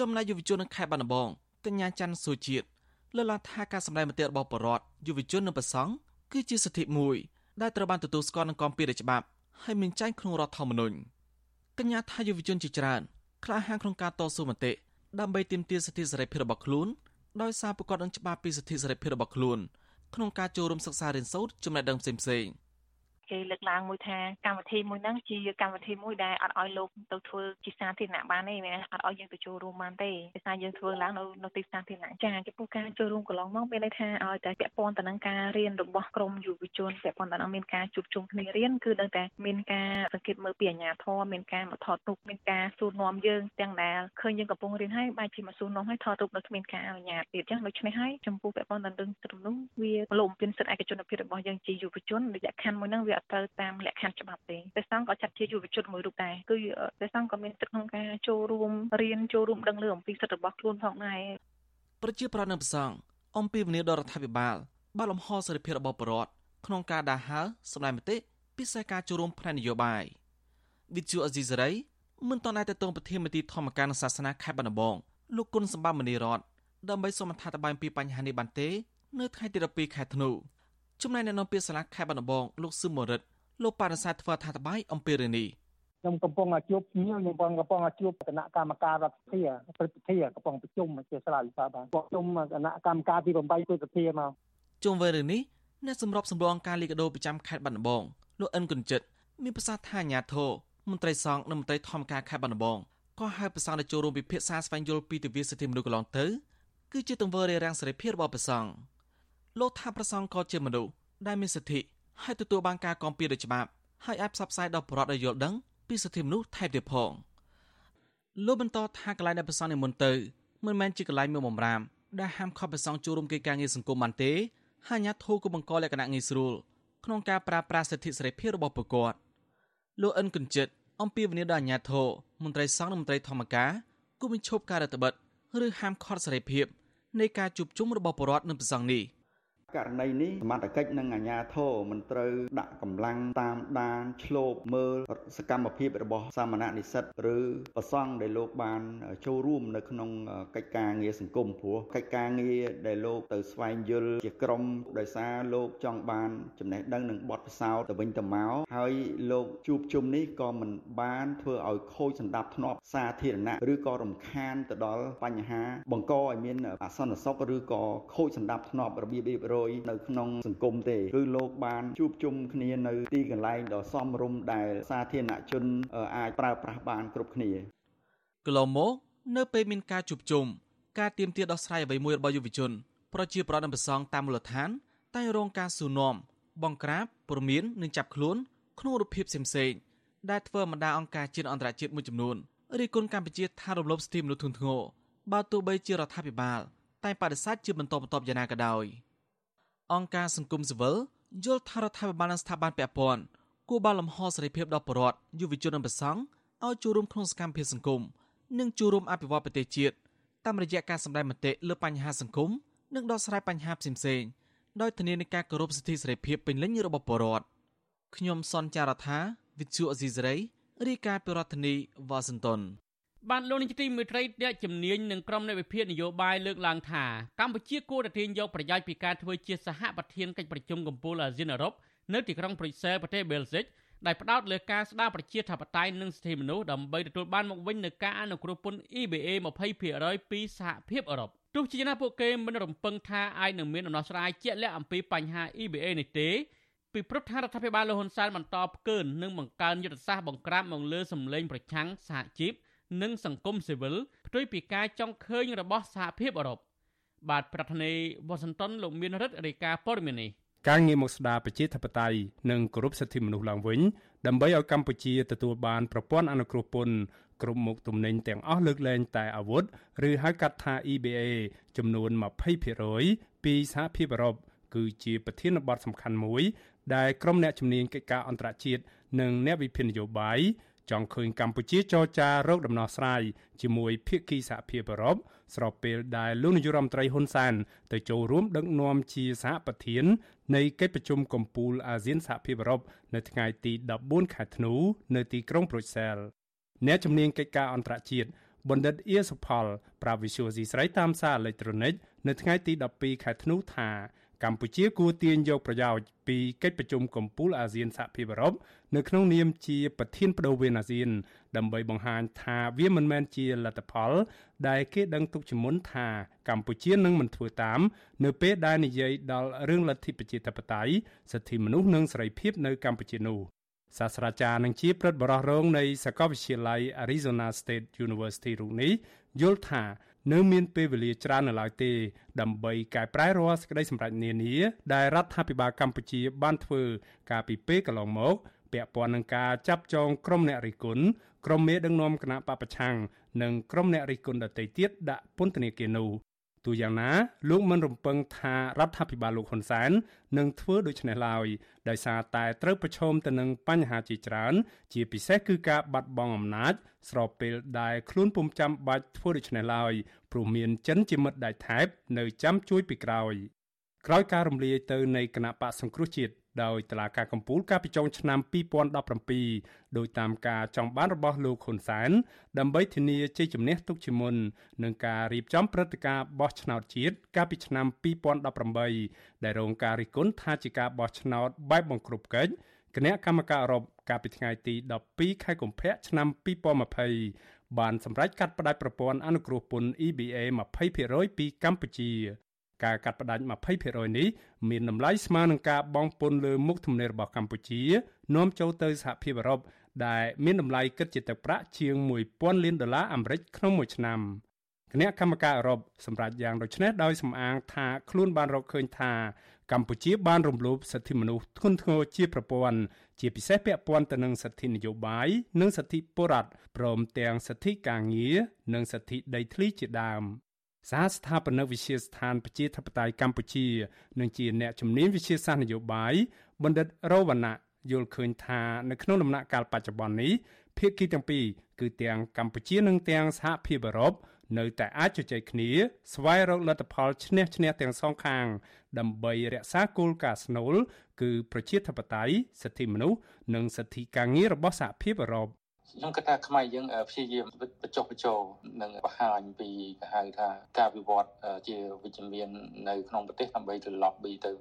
ចំណែកយុវជននៅខេត្តបាត់ដំបង កញ្ញាច័ន្ទសុជាតិលើកឡើងថាការសម្ដែងមតិរបស់បរដ្ឋយុវជននិងប្រសង់គឺជាសិទ្ធិមួយដែលត្រូវបានទទួលស្គាល់និងគាំពៀដោយច្បាប់ហើយមានចែងក្នុងរដ្ឋធម្មនុញ្ញកញ្ញាថាយុវជនជាច្រើនក្លាហានក្នុងការតស៊ូមតិដើម្បីទាមទារសិទ្ធិសេរីភាពរបស់ខ្លួនដោយសារប្រកបនឹងច្បាប់ពីសិទ្ធិសេរីភាពរបស់ខ្លួនក្នុងការចូលរួមសិក្សារៀនសូត្រចំណេះដឹងផ្សេងៗ គេលើកឡើងមួយថាកម្មវិធីមួយហ្នឹងជាកម្មវិធីមួយដែលអត់ឲ្យលោកទៅធ្វើជាសាធារណៈបានទេមានអត់ឲ្យយើងទៅចូលរួមបានទេដោយសារយើងធ្វើឡើងនៅនៅទីសាធារណៈចាចំពោះការចូលរួមកន្លងមកមានន័យថាឲ្យតែពាក់ព័ន្ធទៅនឹងការរៀនរបស់ក្រមយុវជនពាក់ព័ន្ធទៅនឹងមានការជួបជុំគ្នារៀនគឺដឹងតែមានការសង្កេតមើលពីអាជ្ញាធរមានការមកថតរូបមានការសួរនាំយើងទាំងដែលឃើញយើងកំពុងរៀនហើយបែរជាមកសួរនាំឲ្យថតរូបនៅគ្មានការអនុញ្ញាតទៀតចឹងដូច្នេះហើយចំពោះពាក់ព័ន្ធទៅនឹងត្រឹមនោះវាលោមមានសិទ្ធិឯកជនភាពរបស់យើងជាយុវជនរយៈខណ្ឌមួយហ្នឹងវាអត់ទៅតាមលក្ខខណ្ឌច្បាប់ទេព្រះសង្ឃក៏ចាត់ជាយុវជនមួយរូបដែរគឺព្រះសង្ឃក៏មានសិទ្ធិក្នុងការចូលរួមរៀនចូលរួមដឹងលើអំពីសិទ្ធិរបស់ខ្លួនផងដែរប្រជាប្រដ្ឋនៅព្រះសង្ឃអំពីវិនិយោគរដ្ឋាភិបាលបើលំហសេរីភាពរបស់ប្រជារដ្ឋក្នុងការដាស់ហើសម្ដែងមតិពិសេសការចូលរួមផ្នែកនយោបាយវិទ្យុអេស៊ីសរ៉ៃមិនតន់តែតងប្រធានមន្ត្រីធម្មការនិងសាសនាខេត្តបាត់ដំបងលោកគុណសម្បត្តិមនីរតដើម្បីសូមអត្ថាធិប្បាយពីបញ្ហានេះបានទេ នៅថ្ងៃទី12ខែធ្នូ ចំណែកអ្នកនាំពាក្យសាលាខេត្តបាត់ដំបងលោកស៊ឹមមរិទ្ធលោកបរិស័ទធ្វើថាតបាយអំពីរឿងនេះខ្ញុំកំពុងជួបខ្ញុំខ្ញុំកំពុងជួបគណៈកម្មការរដ្ឋសភាព្រឹទ្ធសភាកំពុងប្រជុំជាស្លាវិសាបានប្រជុំគណៈកម្មការទី8ព្រឹទ្ធសភាមកជុំវិញរឿងនេះអ្នកសម្របសម្រួលអង្គការលីកាដូប្រចាំខេត្តបាត់ដំបងលោកអិនគុណចិត្តមានប្រសាសន៍ថាអាញាធរមន្ត្រីសង្ឃនិងមន្ត្រីធម្មការខេត្តបាត់ដំបងក៏ហៅប្រសង់ទៅចូលរួមពិភាក្សាស្វែងយល់ពីទិវាសិទ្ធិមនុស្សកន្លងទៅគឺជាទង្វើរារាំងសេរីភាពរបស់ប្រសង់ លោកថាប្រសង់ក៏ជាមនុស្សដែលមានសិទ្ធិហើយទទួលបានការគាំពៀដោយច្បាប់ហើយអាចផ្សព្វផ្សាយដល់ប្រជាពលរដ្ឋឲ្យយល់ដឹងពីសិទ្ធិមនុស្សថែមទៀតផងលោកបន្តថាកន្លែងដែលប្រសងនិមន្តទៅមិនមែនជាកន្លែងមួយបំរាមដែលហាមឃាត់ប្រសងចូលរួមកិច្ចការងារសង្គមបានទេហើយអាញាធូក៏បង្កលក្ខណៈងាយស្រួលក្នុងការប្រើប្រាស់សិទ្ធិសេរីភាពរបស់ប្រជាពលរដ្ឋលោកអិនកញ្ចិតអំពីវិនិយោគដល់អាញាធរមន្ត្រីសង្ឃនិងមន្ត្រីធម្មការគូបញ្ឈប់ការរដ្ឋបិទឬហាមឃាត់សេរីភាពនៃការជួបជុំរបស់ប្រជាពលរដ្ឋនិងប្រសងនេះ– ករណីនេះសមត្ថកិច្ចនិងអាជ្ញាធរមិនត្រូវដាក់កម្លាំងតាមដានឆ្លូបមើលសកម្មភាពរបស់សាមណនិស្សិតឬប្រសង់ដែលលោកបានចូលរួមនៅក្នុងកិច្ចការងារសង្គមព្រោះកិច្ចការងារដែលលោកទៅស្វែងយល់ជាក្រុមដោយសារលោកចង់បានចំណេះដឹងនិងបទពិសោធន៍ទៅវិញទៅមកហើយលោកជួបជុំនេះក៏មិនបានធ្វើឲ្យខូចសន្តាប់ធ្នាប់សាធារណៈឬក៏រំខានទៅដល់បញ្ហាបង្កឲ្យមានអសន្តិសុខឬក៏ខូចសន្តាប់ធ្នាប់របៀបរៀបរយនៅក្នុងសង្គមទេគឺលោកបានជួបជុំគ្នានៅទីកន្លែងដ៏សមរម្យដែលសាធារណជនអាចប្រើប្រាស់បានគ្រប់គ្នាកន្លងមកនៅពេលមានការជួបជុំការទៀមទាដោះស្រាយអ្វីមួយរបស់យុវជនប្រជាប្រដ្ឋនិងប្រសង់តាមមូលដ្ឋាន តែរងការសួរនាំបង្ក្រាបព្រមាននិងចាប់ខ្លួនក្នុងរូបភាពផ្សេងៗដែលធ្វើបណ្ដាអង្គការជាតិអន្តរជាតិមួយចំនួនរីគុណកម្ពុជាថារំលោភសិទ្ធិមនុស្សធ្ងន់ធ្ងរបើទោះបីជារដ្ឋាភិបាលតែបដិសេធជាបន្តបន្ទាប់យ៉ាងណាក៏ដោយ។ អង្គការសង្គមស៊ីវិលយល់ថារដ្ឋាភិបាលនិងស្ថាប័នពាក់ព័ន្ធគួរបានលំហសេរីភាពដល់ប្រជាពលរដ្ឋយុវជននិងប្រសង់ឲ្យចូលរួមក្នុងសកម្មភាពសង្គមនិងចូលរួមអភិវឌ្ឍប្រទេសជាតិតាមរយៈការសម្ដែងមតិលើបញ្ហាសង្គមនិងដោះស្រាយបញ្ហាផ្សេងៗដោយធានានឹងការគោរពសិទ្ធិសេរីភាពពេញលេញរបស់ប្រជាពលរដ្ឋខ្ញុំសនចាររថាវិទ្យុអេស៊ីសរ៉ៃរាយការណ៍ពីរដ្ឋធានីវ៉ាស៊ីនតោន បានលោកនាយកទីមេត្រីអ្នកជំនាញនិងក្រុមនៃវិភាគនយោបាយលើកឡើងថាកម្ពុជាគួរតែទាញយកប្រយោជន៍ពីការធ្វើជាសហប្រធានកិច្ចប្រជុំកំពូលអាស៊ានអឺរ៉ុបនៅទីក្រុងប្រ៊ុយសែលប្រទេសបែលហ្សិកដែលផ្ដោតលើការស្ដារប្រជាធិបតេយ្យនិងសិទ្ធិមនុស្សដើម្បីទទួលបានមកវិញនូវការអនុគ្រោះពន្ធ EBA 20%ពីសហភាពអឺរ៉ុបទោះជាយ៉ាងណាពួកគេមិនរំពឹងថាអាចនឹងមានដំណោះស្រាយជាក់លាក់អំពីបញ្ហា EBA នេះទេពីព្រឹកថារដ្ឋាភិបាលលហ៊ុនសែនបន្តផ្កើននិងបង្កើនយុទ្ធសាស្ត្របង្ក្រាបមកលើសម្លេងប្រឆាំងសហជីព និងសង្គមស៊ីវិលផ្ទុយពីការចង់ឃើញរបស់សហភាពអឺរ៉ុបបាទប្រធានាធិបតីវ៉ាស៊ីនតោនលោកមានរិទ្ធរាយការណ៍ព័ត៌មាននេះការងារមកស្ដារប្រជាធិបតេយ្យនិងគោរពសិទ្ធិមនុស្សឡើងវិញដើម្បីឲ្យកម្ពុជាទទួលបានប្រព័ន្ធអនុគ្រោះពន្ធគ្រប់មុខទំនិញទាំងអស់លើកលែងតែអាវុធឬហៅកាត់ថា EBA ចំនួន20%ពីសហភាពអឺរ៉ុបគឺជាប្រធានបទសំខាន់មួយ ដែលក្រុមអ្នកជំនាញកិច្ចការអន្តរជាតិនិងអ្នកវិភាគនយោបាយ ចង់ឃើញកម្ពុជាចរចារោគដំណោះស្រាយជាមួយភាគីសហភាពអឺរ៉ុបស្របពេលដែលលោកនាយរដ្ឋមន្ត្រីហ៊ុនសែនទៅចូលរួមដឹកនាំជាសហប្រធាននៃកិច្ចប្រជុំកំពូលអាស៊ានសហភាពអឺរ៉ុបនៅថ្ងៃទី14ខែធ្នូនៅទីក្រុងប្រូសែលអ្នកជំនាញកិច្ចការអន្តរជាតិបណ្ឌិតអៀសុផលប្រាវិសុយស៊ីស្រីតាមសារអេឡិចត្រូនិកនៅថ្ងៃទី12ខែធ្នូថា កម្ពុជាគួរទាញយកប្រយោជន៍ពីកិច្ចប្រជុំកំពូលអាស៊ានសហភាពអឺរ៉ុបនៅក្នុងនាមជាប្រធានបដូវវេនអាស៊ាន ដើម្បីបង្ហាញថាវាមិនមែនជាលទ្ធផល ដែលគេដឹងទុកជាមុនថាកម្ពុជានឹងមិនធ្វើតាម នៅពេលដែលនិយាយដល់រឿងលទ្ធិប្រជាធិបតេយ្យសិទ្ធិមនុស្សនិងសេរីភាពនៅកម្ពុជានោះសាស្ត្រាចារ្យនិងជាព្រឹទ្ធបរិះរងនៃសាកលវិទ្យាល័យ Arizona State University រូបនេះយល់ថា នៅមានពេលវេលាច្រើននៅឡើយទេដើម្បីកែប្រែរាល់សេចក្តីសម្រេចនានាដែលរដ្ឋាភិបាលកម្ពុជាបានធ្វើកាលពីពេលកន្លងមកពាក់ព័ន្ធនឹងការចាប់ចងក្រុមអ្នករិះគន់ក្រុមមេដឹកនាំគណៈបពប្រឆាំងនិងក្រុមអ្នករិះគន់ដទៃទៀតដាក់ពន្ធនាគារនោះ ទូយ៉ាងណាលោកមិនរំពឹងថារដ្ឋាភិបាលលោកហ៊ុនសែននឹងធ្វើដូច្នេះឡើយដោយសារតែត្រូវប្រឈមទៅនឹងបញ្ហាជាច្រើន ជាពិសេសគឺការបាត់បង់អំណាច ស្របពេលដែលខ្លួនពុំចាំបាច់ធ្វើដូច្នេះឡើយព្រោះមានចិនជាមិត្តដៃថែបនៅចាំជួយពីក្រោយក្រោយការរំលាយទៅនៃគណៈបកសង្គ្រោះជាតិ ដោយតឡាការកម្ពុជាកាលពីចុងឆ្នាំ2017ដោយតាមការចង់បានរបស់លោកហ៊ុនសែនដើម្បីធានាជ័យជំនះទុកជាមុននឹងការរៀបចំព្រឹត្តិការណ៍បោះឆ្នោតជាតិកាលពីឆ្នាំ2018ដែលរងការរិះគន់ថាជាការបោះឆ្នោតបែបបង្ក្រប់កិច្ចគណៈកម្មការអឺរ៉ុបកាលពីថ្ងៃទី12ខែកុម្ភៈឆ្នាំ2020បានសម្រេចកាត់ផ្តាច់ប្រព័ន្ធអនុគ្រោះពន្ធ EBA 20%ពីកម្ពុជា ការកាត់ផ្តាច់20%នេះមានតម្លៃស្មើនឹងការបង់ពន្ធលើមុខទំនិញរបស់កម្ពុជានាំចូលទៅសហភាពអឺរ៉ុបដែលមានតម្លៃគិតជាទឹកប្រាក់ជាង1000លានដុល្លារអាមេរិកក្នុងមួយឆ្នាំគណៈកម្មការអឺរ៉ុបសម្រាប់យ៉ាងដូចនេះដោយសំអាងថាខ្លួនបានរកឃើញថាកម្ពុជាបានរំលោភសិទ្ធិមនុស្សធ្ងន់ធ្ងរជាប្រព័ន្ធជាពិសេសពាក់ព័ន្ធទៅនឹងសិទ្ធិនយោបាយនិងសិទ្ធិពលរដ្ឋព្រមទាំងសិទ្ធិការងារនិងសិទ្ធិដីធ្លីជាដើម សហស្ថាបនិកវិទ្យាស្ថានប្រជាធិបតេយ្យកម្ពុជានិងជាអ្នកជំនាញវិទ្យាសាស្ត្រនយោបាយបណ្ឌិតរវណ្ណៈយល់ឃើញថានៅក្នុងដំណាក់កាលបច្ចុប្បន្ននេះភាគីទាំងពីរគឺទាំងកម្ពុជានិងទាំងសហភាពអឺរ៉ុបនៅតែអាចជជែកគ្នា ស្វែងរកលទ្ធផលឈ្នះឈ្នះទាំងសងខាង ដើម្បីរក្សាគោលការណ៍ស្នូលគឺប្រជាធិបតេយ្យសិទ្ធិមនុស្សនិងសិទ្ធិការងាររបស់សហភាពអឺរ៉ុប ខ្ញុំគិតថាខ្មែរយើងព្យាយាមបញ្ចុះបញ្ចូលនិងបង្ហាញពីគេហៅថាការវិវត្តជាវិជ្ជមាននៅក្នុងប្រទេសដើម្បីទៅ lobby ទៅ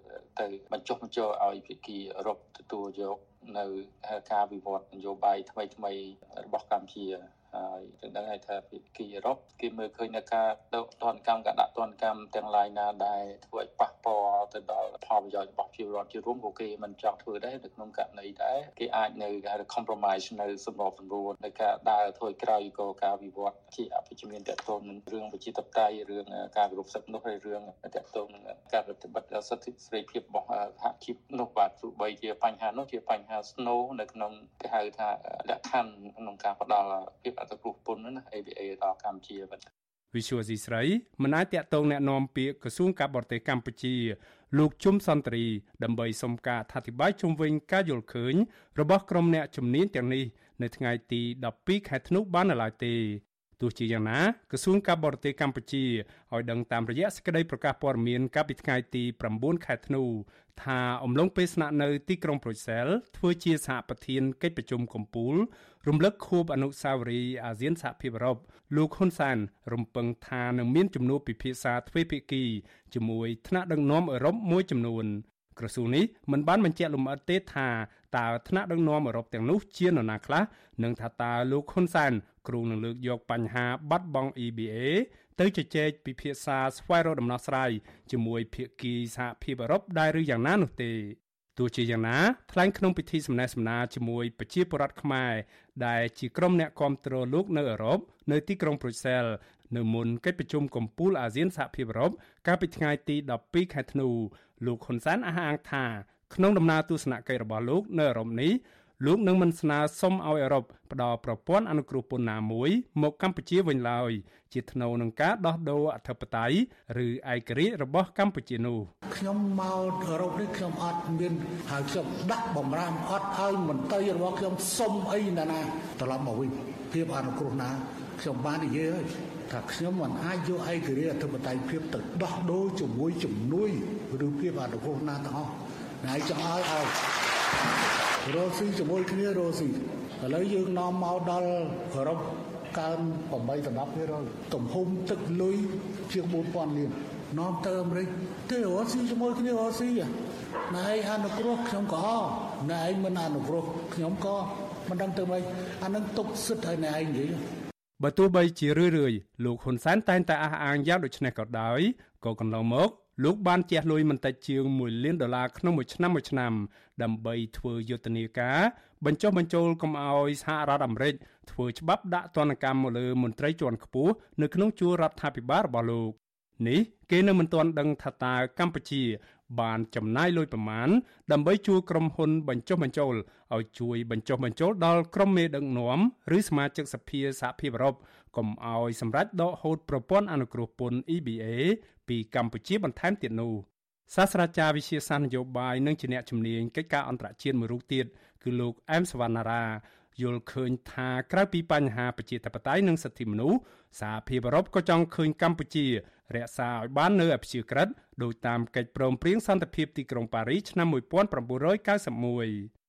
ទៅបញ្ចុះបញ្ចូលឲ្យភាគីអឺរ៉ុបទទួលយកនៅការវិវត្តនយោបាយថ្មីថ្មីរបស់កម្ពុជា ហើយទាំងដឹងហើយថាភាគីអឺរ៉ុបគេមើលឃើញនៅការដកទណ្ឌកម្មការដាក់ទណ្ឌកម្មទាំងឡាយណាដែលធ្វើឲ្យប៉ះពាល់ទៅដល់ផលប្រយោជន៍របស់ប្រជាពលរដ្ឋជារួមក៏គេមិនចង់ធ្វើដែរនៅក្នុងករណីដែរគេអាចនៅគេហៅ compromise នៅសម្របសម្រួលនៅការដើរធ្វើក្រោយក៏ការវិវត្តជាអភិជាមានតកតននឹងរឿងប្រជាធិបតេយ្យរឿងការគោរពសិទ្ធិមនុស្សហើយរឿងតកតននឹងការប្រតិបត្តិសិទ្ធិសេរីភាពរបស់សហជីពនោះបាទទោះបីជាបញ្ហានោះជាបញ្ហា snow នៅក្នុងគេហៅថាលក្ខខណ្ឌក្នុងការផ្ដល់ភាពអត្តគ្រោះពន្ធណា ABA ដល់កម្ពុជាបាទវិសុវស៊ីស្រីមិនអាចតាក់ទងแนะនាំពាក្យក្រសួងការបរទេសកម្ពុជា លោកជុំសន្តិរីដើម្បីសុំការអធិប្បាយជុំវិញការយល់ឃើញរបស់ក្រុមអ្នកជំនាញទាំងនេះនៅថ្ងៃទី12ខែធ្នូបាននៅឡើយទេទោះជាយ៉ាងណាក្រសួងការបរទេសកម្ពុជាឲ្យដឹងតាមរយៈសេចក្តីប្រកាសព័ត៌មានកាលពីថ្ងៃទី9ខែធ្នូថាអំឡុងពេលស្នាក់នៅទីក្រុងប្រូសែលធ្វើជាសហប្រធានកិច្ចប្រជុំកំពូល រំលឹកខួបអនុស្សាវរីយ៍អាស៊ានសហភាពអឺរ៉ុបលោកហ៊ុនសែនរំពឹងថានឹងមានជំនួបពិភាក្សាទ្វេភាគីជាមួយថ្នាក់ដឹកនាំអឺរ៉ុបមួយចំនួនក្រសួងនេះមិនបានបញ្ជាក់លម្អិតទេថាតើថ្នាក់ដឹកនាំអឺរ៉ុបទាំងនោះជានរណាខ្លះនិងថាតើលោកហ៊ុនសែនគ្រងនឹងលើកយកបញ្ហាបាត់បង់ EBA ទៅជជែកពិភាក្សាស្វែងរកដំណោះស្រាយជាមួយភាគីសហភាពអឺរ៉ុបដែរឬយ៉ាងណានោះទេ ទោះជាយ៉ាងណាថ្លែងក្នុងពិធីសម្ដែងសម្ដារជាមួយប្រជាពលរដ្ឋខ្មែរដែលជាក្រុមអ្នកគាំទ្រលោកនៅអឺរ៉ុបនៅទីក្រុងប្រូសែលនៅមុនកិច្ចប្រជុំកំពូលអាស៊ានសហភាពអឺរ៉ុបកាលពីថ្ងៃទី12ខែធ្នូលោកហ៊ុនសែនអះអាងថាក្នុងដំណើរទស្សនកិច្ចរបស់លោកនៅអឺរ៉ុបនេះ លោកនឹងមិនស្នើសុំឲ្យអឺរ៉ុបផ្ដល់ប្រព័ន្ធអនុគ្រោះពន្ធណាមួយមកកម្ពុជាវិញឡើយជាថ្នូវនឹងការដោះដូរអធិបតេយ្យឬឯករាជ្យរបស់កម្ពុជានោះខ្ញុំមកអឺរ៉ុបនេះខ្ញុំអត់មានហើយខ្ញុំដាក់បំរាមអត់ឲ្យមន្ត្រីរបស់ខ្ញុំសុំអីណាណាត្រឡប់មកវិញភាពអនុគ្រោះណាខ្ញុំបាននិយាយហើយថាខ្ញុំមិនអាចយកឯករាជ្យអធិបតេយ្យភាពទៅដោះដូរជាមួយជំនួយឬភាពអនុគ្រោះណាទាំងអស់ហើយចង់ឲ្យឲ្យ រស់ស៊ីជាមួយគ្នារស់ស៊ីឥឡូវយើងនាំមកដល់អឺរ៉ុបកើន8-10%ទំហំទឹកលុយជាង4000លាននាំទៅអាមេរិកទេរស់ស៊ីជាមួយគ្នារស់ស៊ីណែឯងអនុគ្រោះខ្ញុំក៏ណែឯងមិនអនុគ្រោះខ្ញុំក៏មិនដឹងទៅម៉េចអានឹងទុកសិទ្ធឲ្យណែឯងនិយាយបើទោះបីជារឿយរឿយលោកហ៊ុនសែនតែងតែអះអាងយ៉ាងដូចនេះក៏ដោយក៏កន្លងមក លោកបានជះលុយមិនតិចជាង1លានដុល្លារក្នុងមួយឆ្នាំមួយឆ្នាំ ដើម្បីធ្វើយុទ្ធនាការបញ្ចុះបញ្ចូលកុំឲ្យសហរដ្ឋអាមេរិកធ្វើច្បាប់ដាក់ទណ្ឌកម្មមកលើមន្ត្រីជាន់ខ្ពស់នៅក្នុងជួររដ្ឋាភិបាលរបស់លោកនេះគេនៅមិនទាន់ដឹងថាតើកម្ពុជា បានចំណាយលុយប្រមាណដើម្បីជួយក្រុមហ៊ុនបញ្ចុះបញ្ចូលឲ្យជួយបញ្ចុះបញ្ចូលដល់ក្រុមមេដឹកនាំឬសមាជិកសភាសហភាពអឺរ៉ុបកុំឲ្យសម្រេចដកហូតប្រព័ន្ធអនុគ្រោះពន្ធ EBA ពីកម្ពុជាបន្ថែមទៀតនោះសាស្ត្រាចារ្យវិទ្យាសាស្ត្រនយោបាយនិងជាអ្នកជំនាញកិច្ចការអន្តរជាតិមួយរូបទៀតគឺលោកអែមសវណ្ណារា យល់ឃើញថាក្រៅពីបញ្ហាប្រជាធិបតេយ្យនិងសិទ្ធិមនុស្សសហភាពអឺរ៉ុបក៏ចង់ឃើញកម្ពុជា រក្សាឲ្យបាននូវអព្យាក្រឹតដោយតាមកិច្ចព្រមព្រៀងសន្តិភាពទីក្រុងប៉ារីសឆ្នាំ1991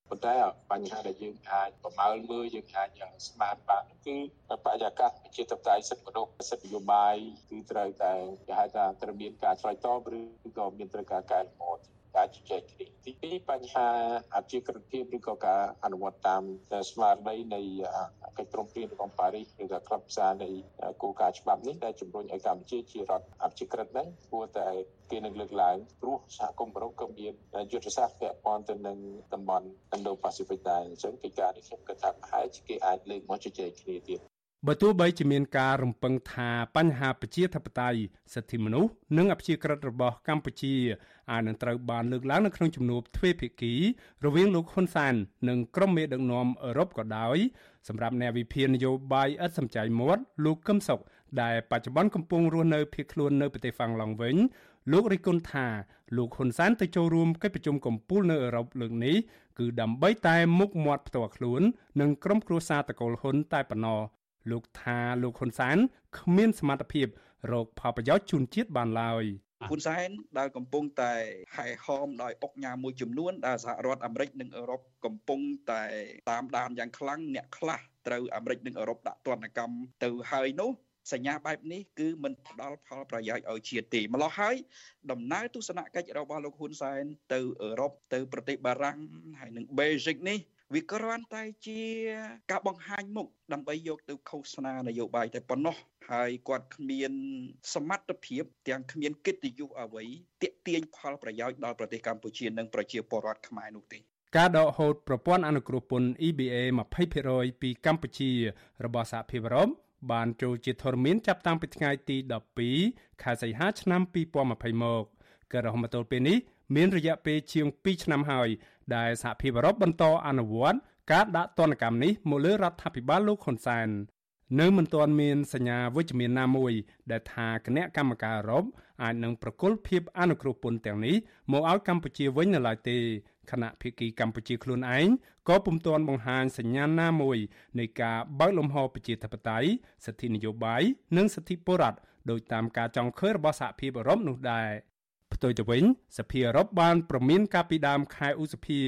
ប៉ុន្តែបញ្ហាដែលយើងអាចប្រមើលមើលយើងអាចស្មានបានគឺបរិយាកាសជាតបតៃសិទ្ធិមនុស្សសិទ្ធិនយោបាយគឺត្រូវតែគេហៅថាត្រូវមានការឆ្លើយតបឬក៏មានត្រូវការកែលម្អ ការជជែកគ្នាទីពីរបញ្ហាអភិក្រិតភាពឬក៏ការអនុវត្តតាមស្មារតីនៃកិច្ចព្រមព្រៀងរបស់ប៉ារីសឬក៏ក្លឹបផ្សារនៃគោលការណ៍ច្បាប់នេះដែលជំរុញឲ្យកម្ពុជាជារដ្ឋអភិក្រិតហ្នឹងគួរតែគេនឹងលើកឡើងព្រោះសហគមន៍អឺរ៉ុបក៏មានយុទ្ធសាស្ត្រពាក់ព័ន្ធទៅនឹងតំបន់ Indo-Pacific ដែរអញ្ចឹងកិច្ចការនេះខ្ញុំគិតថាប្រហែលជាគេអាចលើកមកជជែកគ្នាទៀតបើទោះបីជាមានការរំពឹងថាបញ្ហាប្រជាធិបតេយ្យសិទ្ធិមនុស្សនិងអព្យាក្រឹតរបស់កម្ពុជា អាចនឹងត្រូវបានលើកឡើងនៅក្នុងជំនួបទ្វេភាគីរវាងលោកហ៊ុនសែននិងក្រុមមេដឹកនាំអឺរ៉ុបក៏ដោយសម្រាប់អ្នកវិភាគនយោបាយឥតសំចៃមាត់លោកកឹមសុខដែលបច្ចុប្បន្នកំពុងរស់នៅភៀសខ្លួននៅប្រទេសហ្វាំងឡង់វិញលោករិះគន់ថាលោកហ៊ុនសែនទៅចូលរួមកិច្ចប្រជុំកំពូលនៅអឺរ៉ុបលើកនេះគឺដើម្បីតែមុខមាត់ផ្ទាល់ខ្លួននិងក្រុមគ្រួសារតកូលហ៊ុនតែប៉ុណ្ណោះលោកថាលោកហ៊ុនសែនគ្មានសមត្ថភាពរកផលប្រយោជន៍ជូនជាតិបានឡើយ ហ៊ុនសែនដែលកំពុងតែហែហោមដោយអុកញ៉ាមួយចំនួនដែលសហរដ្ឋអាមេរិកនិងអឺរ៉ុបកំពុងតែតាមដានយ៉ាងខ្លាំងអ្នកខ្លះត្រូវអាមេរិកនិងអឺរ៉ុបដាក់ទណ្ឌកម្មទៅហើយនោះសញ្ញាបែបនេះគឺមិនផ្ដល់ផលប្រយោជន៍ឲ្យជាតិទេម្ល៉េះហើយដំណើរទស្សនកិច្ចរបស់លោកហ៊ុនសែនទៅអឺរ៉ុបទៅប្រទេសបារាំងហើយនិងបេហ្សិកនេះ វាគ្រាន់តែជាការបង្ហាញមុខដើម្បីយកទៅឃោសនានយោបាយតែប៉ុណ្ណោះហើយគាត់គ្មានសមត្ថភាពទាំងគ្មានកិត្តិយសអ្វីទាក់ទាញផលប្រយោជន៍ដល់ប្រទេសកម្ពុជានិងប្រជាពលរដ្ឋខ្មែរនោះទេការដកហូតប្រព័ន្ធអនុគ្រោះពន្ធ EBA 20%ពីកម្ពុជារបស់សហភាពអឺរ៉ុបបានចូលជាធរមានចាប់តាំងពីថ្ងៃទី12ខែសីហាឆ្នាំ2020មកក៏រហូតមកទល់ពេលនេះមានរយៈពេលជាង2ឆ្នាំហើយ ដែលសហភាពអឺរ៉ុបបន្តអនុវត្តការដាក់ទណ្ឌកម្មនេះមកលើរដ្ឋាភិបាលលោកហ៊ុនសែននៅមិនទាន់មានសញ្ញាវិជ្ជមានណាមួយ ដែលថាគណៈកម្មការអឺរ៉ុបអាចនឹងប្រគល់ភាពអនុគ្រោះពន្ធទាំងនេះមកឲ្យកម្ពុជាវិញនៅឡើយទេគណៈភិគីកម្ពុជាខ្លួនឯងក៏ពុំទាន់បង្ហាញសញ្ញាណាមួយនៃការបើកលំហប្រជាធិបតេយ្យសិទ្ធិនយោបាយនិងសិទ្ធិពលរដ្ឋដោយតាមការចង់ឃើញរបស់សហភាពអឺរ៉ុបនោះដែរ ផ្ទុយទៅវិញសភាអឺរ៉ុបបានប្រមានកាលពីដើមខែឧសភា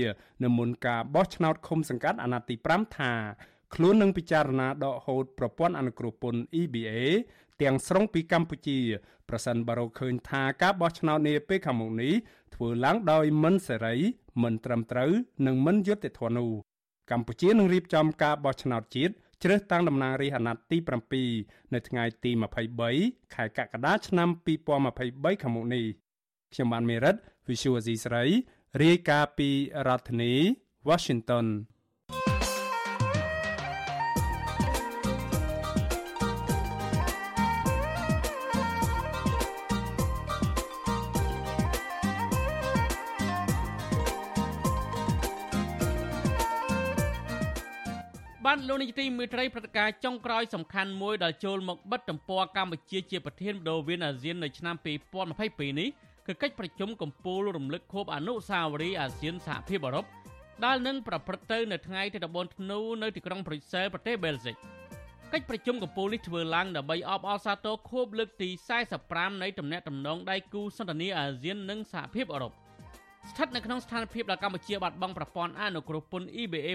នៅមុនការបោះឆ្នោតឃុំសង្កាត់អាណត្តិទី5ថាខ្លួននឹងពិចារណាដកហូតប្រព័ន្ធអនុគ្រោះពន្ធ EBA ទាំងស្រុងពីកម្ពុជាប្រសិនបើរកឃើញថាការបោះឆ្នោតនាពេលខាងមុខនេះធ្វើឡើងដោយមិនសេរី មិនត្រឹមត្រូវ និងមិនយុត្តិធម៌នោះកម្ពុជានឹងរៀបចំការបោះឆ្នោតជាតិជ្រើសតាំងតំណាងរាស្ត្រអាណត្តិទី7នៅថ្ងៃទី23ខែកក្កដាឆ្នាំ2023ខាងមុខនេះ ខ្ញុំបានមេរិត Visual C ស្រីរាយការណ៍ពីរដ្ឋធានី Washington បានលោកនាយទីមេត្រីព្រឹត្តិការណ៍ចុងក្រោយសំខាន់មួយដែលចូលមកបិទទំព័រកម្ពុជាជាប្រធានបដូវៀនអាស៊ាននៅឆ្នាំ2022នេះ គឺកិច្ចប្រជុំកំពូលរំលឹកខួបអនុស្សាវរីយ៍អាស៊ានសហភាពអឺរ៉ុបដែលនឹងប្រព្រឹត្តទៅនៅថ្ងៃទី14ធ្នូនៅទីក្រុងប្រ៊ុយសែលប្រទេសបែលហ្សិកកិច្ចប្រជុំកំពូលនេះធ្វើឡើងដើម្បីអបអរសាទរខួបលើកទី45នៃទំនាក់ទំនងដៃគូសន្ទនាអាស៊ាននិងសហភាពអឺរ៉ុបស្ថិតនៅក្នុងស្ថានភាពដែលកម្ពុជាបាត់បង់ប្រព័ន្ធអនុគ្រោះពន្ធ EBA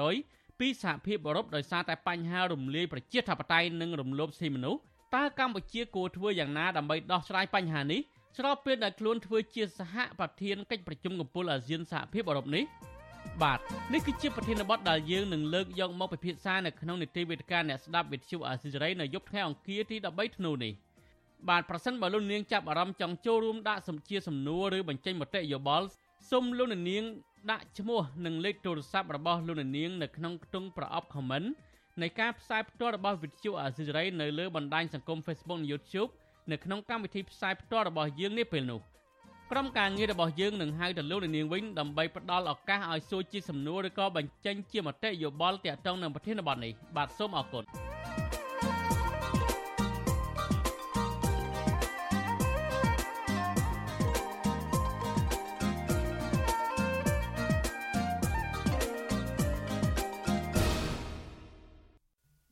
20%ពីសហភាពអឺរ៉ុបដោយសារតែបញ្ហារំលាយប្រជាធិបតេយ្យនិងរំលោភសិទ្ធិមនុស្សតើកម្ពុជាគួរធ្វើយ៉ាងណាដើម្បីដោះស្រាយបញ្ហានេះ ស្របពេលដែលខ្លួនធ្វើជាសហប្រធានកិច្ចប្រជុំកំពូលអាស៊ានសហភាពអឺរ៉ុបនេះបាទនេះគឺជាប្រធានបទដែលយើងនឹងលើកយកមកពិភាក្សានៅក្នុងនីតិវេទិកាអ្នកស្ដាប់វិទ្យុអាស៊ីសេរីនៅយប់ថ្ងៃអង្គារទី13ធ្នូនេះបាទប្រសិនបើលោកនាងចាប់អារម្មណ៍ចង់ចូលរួមដាក់សំជាសំណួរឬបញ្ចេញមតិយោបល់សូមលោកនាងដាក់ឈ្មោះនិងលេខទូរស័ព្ទរបស់លោកនាងនៅក្នុងខ្ទង់ប្រអប់ comment នៃការផ្សាយផ្ទាល់របស់វិទ្យុអាស៊ីសេរីនៅលើបណ្ដាញសង្គម Facebook និង YouTube នៅក្នុងកម្មវិធីផ្សាយផ្ទាល់របស់យើងនេះពេលនោះក្រុមការងាររបស់យើងនឹងហៅទៅលោកនាងវិញដើម្បីផ្ដល់ឱកាសឲ្យសួរជាសំណួរឬក៏បញ្ចេញជាមតិយោបល់ទាក់ទងនឹងប្រធានបទនេះបាទសូមអរគុណ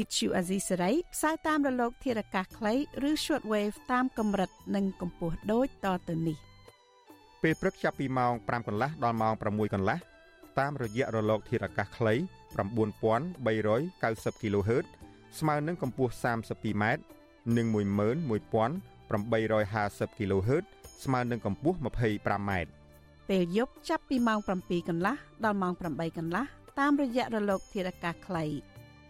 វិទ្យុអាស៊ីសេរីផ្សាយតាមរលក ធារកាសខ្លីឬ shortwave តាមកម្រិតនិងកម្ពស់ដូចតទៅនេះពេលព្រឹកចាប់ពីម៉ោង5កន្លះដល់ម៉ោង6កន្លះតាមរយៈរលក ធារកាសខ្លី9390 kHz ស្មើនឹងកម្ពស់ 32m និង11850 kHz ស្មើនឹងកម្ពស់ 25m ពេលយប់ចាប់ពីម៉ោង7កន្លះដល់ម៉ោង8កន្លះតាមរយៈរលកធារកាសខ្លី